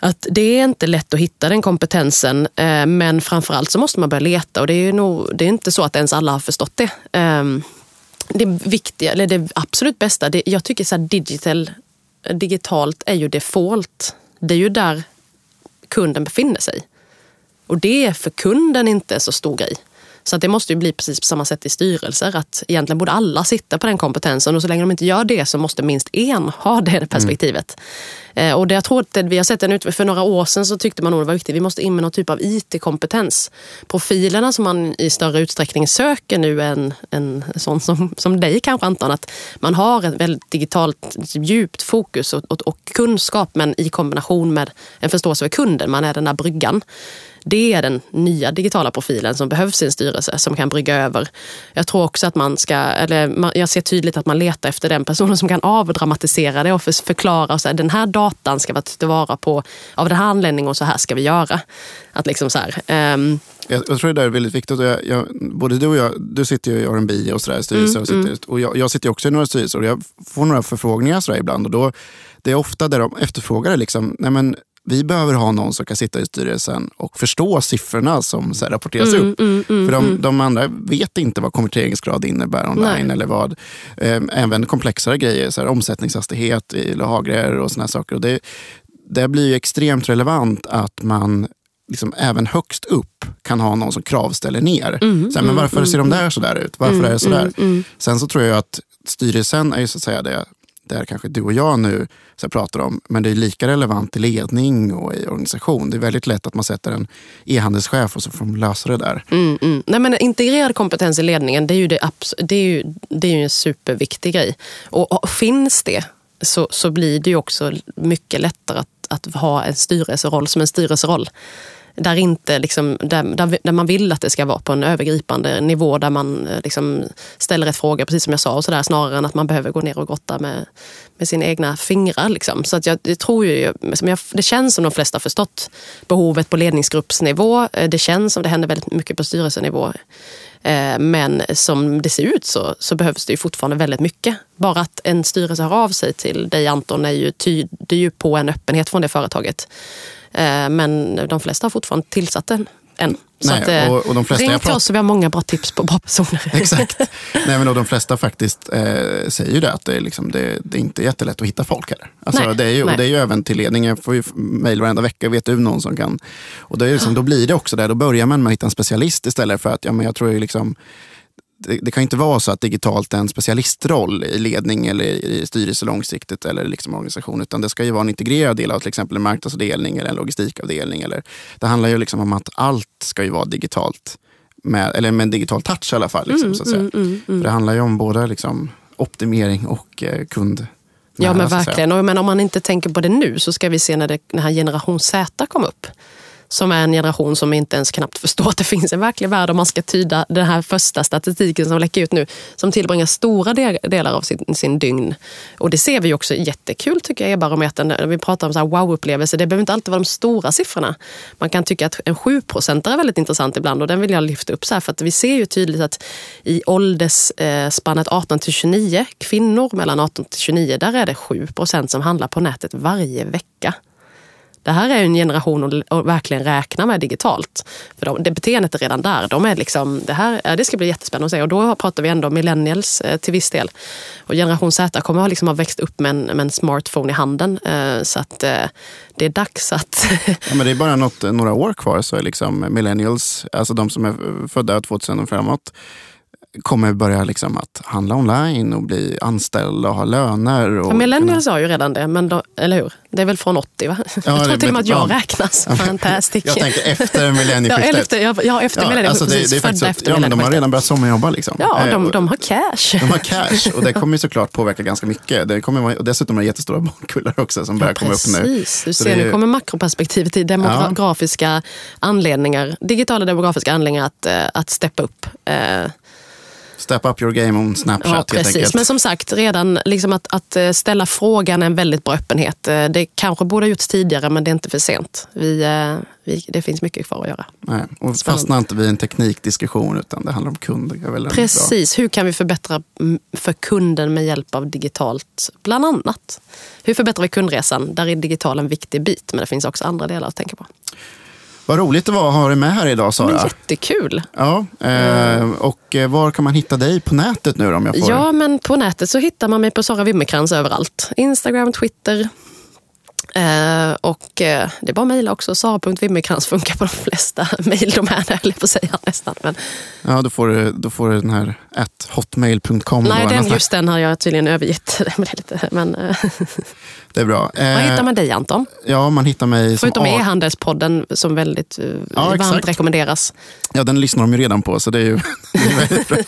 att det är inte lätt att hitta den kompetensen, eh, men framförallt så måste man börja leta och det är, nog, det är inte så att ens alla har förstått det. Eh, det viktiga, eller det absolut bästa, det, jag tycker så digital, digitalt är ju default. Det är ju där kunden befinner sig. Och det är för kunden inte så stor grej. Så det måste ju bli precis på samma sätt i styrelser. Att egentligen borde alla sitta på den kompetensen och så länge de inte gör det så måste minst en ha det perspektivet. Mm. Eh, och det, jag tror att vi har sett en utveckling. för några år sedan så tyckte man nog det var viktigt. Vi måste in med någon typ av IT-kompetens. Profilerna som man i större utsträckning söker nu än en sån som, som dig kanske Anton. Att man har ett väldigt digitalt djupt fokus och, och, och kunskap men i kombination med en förståelse för kunden. Man är den där bryggan. Det är den nya digitala profilen som behövs i en styrelse som kan brygga över. Jag tror också att man ska, eller jag ser tydligt att man letar efter den personen som kan avdramatisera det och förklara och säga den här dagen datan ska vara tillvara på av den här anledningen och så här ska vi göra. Att liksom så här, um, jag, jag, tror det där är väldigt viktigt. Jag, jag, både du och jag, du sitter ju i R&B och sådär, styrelser. Mm, och, sitter, mm. och jag, jag, sitter också i några styrelser och jag får några förfrågningar sådär ibland. Och då, det är ofta där de efterfrågar. Liksom, nej men, vi behöver ha någon som kan sitta i styrelsen och förstå siffrorna som så rapporteras mm, upp. Mm, mm, För de, mm. de, andra vet inte vad konverteringsgrad innebär online. Nej. eller vad. Eh, även komplexare grejer, så här, omsättningshastighet i lager och såna saker. Och det, det blir extremt relevant att man liksom även högst upp kan ha någon som kravställer ner. Mm, så här, men mm, varför ser de där så där ut? Varför är det så där? Sen så tror jag att styrelsen är ju så att säga det där kanske du och jag nu så pratar om, men det är lika relevant i ledning och i organisation. Det är väldigt lätt att man sätter en e-handelschef och så får de lösa det där. Mm, mm. Nej, men integrerad kompetens i ledningen, det är ju, det, det är ju, det är ju en superviktig grej. Och, och finns det så, så blir det ju också mycket lättare att, att ha en styrelseroll som en styrelseroll där, inte liksom, där, där, där, man vill att det ska vara på en övergripande nivå där man eh, liksom ställer rätt fråga, precis som jag sa, och så där, snarare än att man behöver gå ner och grotta med, med sina egna fingrar. Liksom. Så att jag, jag tror ju, som jag, det känns som de flesta har förstått behovet på ledningsgruppsnivå. Eh, det känns som det händer väldigt mycket på styrelsenivå. Eh, men som det ser ut så, så behövs det ju fortfarande väldigt mycket. Bara att en styrelse hör av sig till dig Anton är ju, tyder ju på en öppenhet från det företaget. Eh, men de flesta har fortfarande tillsatt den än. Så Nej, att, eh, och, och de flesta ring till oss så vi har många bra tips på bra personer. Exakt. Nej, men och de flesta faktiskt eh, säger ju det att det är, liksom, det, det är inte jättelätt att hitta folk heller. Alltså, Nej, det, är ju, och det är ju även till ledningen. Jag får ju mejl varenda vecka. Vet du någon som kan? Och det är liksom, då blir det också det. Då börjar man med att hitta en specialist istället för att ja, men jag tror ju liksom det, det, kan inte vara så att digitalt är en specialistroll i ledning eller i styrelse långsiktigt eller liksom organisation. Utan det ska ju vara en integrerad del av till exempel en marknadsavdelning eller en logistikavdelning. Eller, det handlar ju liksom om att allt ska ju vara digitalt. Med, eller med en digital touch i alla fall. Liksom, mm, så att säga. Mm, mm, mm. För det handlar ju om både liksom, optimering och eh, kund Ja men verkligen. Och, men om man inte tänker på det nu så ska vi se när det, den här generation Z kom upp som är en generation som inte ens knappt förstår att det finns en verklig värld om man ska tyda den här första statistiken som läcker ut nu, som tillbringar stora delar av sin, sin dygn. Och det ser vi också jättekul tycker jag i barometern. Vi pratar om så wow-upplevelser, det behöver inte alltid vara de stora siffrorna. Man kan tycka att en 7% är väldigt intressant ibland och den vill jag lyfta upp så här, för att vi ser ju tydligt att i åldersspannet 18 till 29, kvinnor mellan 18 till 29, där är det 7% som handlar på nätet varje vecka. Det här är en generation att verkligen räkna med digitalt. För de, det beteendet är redan där. De är liksom, det, här, det ska bli jättespännande att se. Och då pratar vi ändå millennials eh, till viss del. Och generation Z kommer att liksom ha växt upp med en, med en smartphone i handen. Eh, så att eh, det är dags att... ja, men det är bara något, några år kvar så är liksom millennials, alltså de som är födda 2000 och framåt, kommer börja liksom att handla online och bli anställda och ha löner. Och ja, Millennials har ju redan det, men då, eller hur? Det är väl från 80 va? Ja, jag tror till och med att jag ja. räknas. Fantastic. jag tänker efter millennieskiftet. Ja, efter, ja, efter ja, millennieskiftet. Alltså det, det är faktiskt, ja, de har redan börjat sommarjobba. Liksom. Ja, de, eh, de har cash. De har cash och det kommer ju såklart påverka ganska mycket. Det kommer, och dessutom är det jättestora barnkullar också som börjar komma upp nu. Precis, du ser, nu kommer makroperspektivet i demografiska anledningar, digitala demografiska anledningar att, eh, att steppa upp. Step up your game on Snapchat ja, precis. helt enkelt. Men som sagt, redan liksom att, att eh, ställa frågan är en väldigt bra öppenhet. Eh, det kanske borde ha gjorts tidigare men det är inte för sent. Vi, eh, vi, det finns mycket kvar att göra. Nej, och fastna inte vid en teknikdiskussion utan det handlar om kunder. Precis, hur kan vi förbättra för kunden med hjälp av digitalt bland annat? Hur förbättrar vi kundresan? Där är digital en viktig bit men det finns också andra delar att tänka på. Vad roligt det var att ha dig med här idag Sara. Men jättekul. Ja, eh, och eh, var kan man hitta dig på nätet nu om jag får... Ja, men på nätet så hittar man mig på Sara Wimmerkrans överallt. Instagram, Twitter, Eh, och eh, det är bara att mejla också. Sara.Wimmerkrans funkar på de flesta mejldomäner, höll på att säga nästan. Men... Ja, då får, du, då får du den här hotmail.com. Nej, den, just den har jag tydligen övergett. men, eh, det är bra. Var hittar man dig Anton? Ja, man hittar mig Förutom e-handelspodden som väldigt ja, varmt exakt. rekommenderas. Ja, den lyssnar de ju redan på, så det är ju.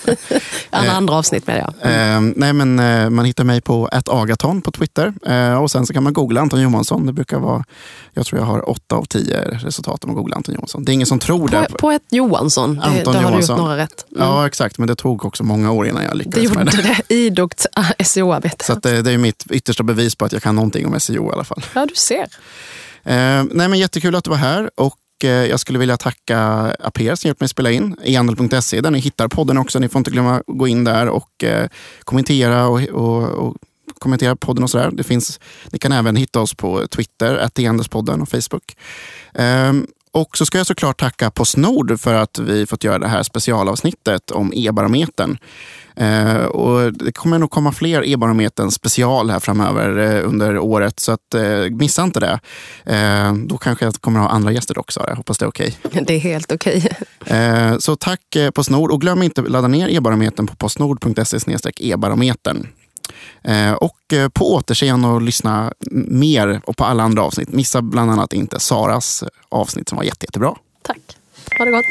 Alla andra avsnitt med jag. Mm. nej, men man hittar mig på agaton på Twitter. och sen så kan man googla Anton Johansson Johansson. Det brukar vara, jag tror jag har åtta av tio resultat om man googlar Anton Johansson. Det är ingen som tror på, det. På ett Johansson, Anton det, då har du gjort några rätt. Mm. Ja, exakt. Men det tog också många år innan jag lyckades det gjorde med det. det idogt SEO-arbete. Så det, det, är mitt yttersta bevis på att jag kan någonting om SEO i alla fall. Ja, du ser. Eh, nej, men jättekul att du var här. Och eh, jag skulle vilja tacka Aper som hjälpt mig spela in. ehandel.se där ni hittar podden också. Ni får inte glömma att gå in där och eh, kommentera och, och, och kommentera podden och sådär. Det finns, ni kan även hitta oss på Twitter, podden och Facebook. Och så ska jag såklart tacka Postnord för att vi fått göra det här specialavsnittet om e-barometern. Eh, och det kommer nog komma fler e-barometern special här framöver eh, under året, så att, eh, missa inte det. Eh, då kanske jag kommer ha andra gäster också. Jag hoppas det är okej. Okay. Det är helt okej. Okay. Eh, så tack eh, Postnord och glöm inte att ladda ner e-barometern på postnord.se e-barometern. Eh, och eh, på återseende och lyssna mer och på alla andra avsnitt. Missa bland annat inte Saras eh, avsnitt som var jätte, jättebra. Tack. Ha det gott.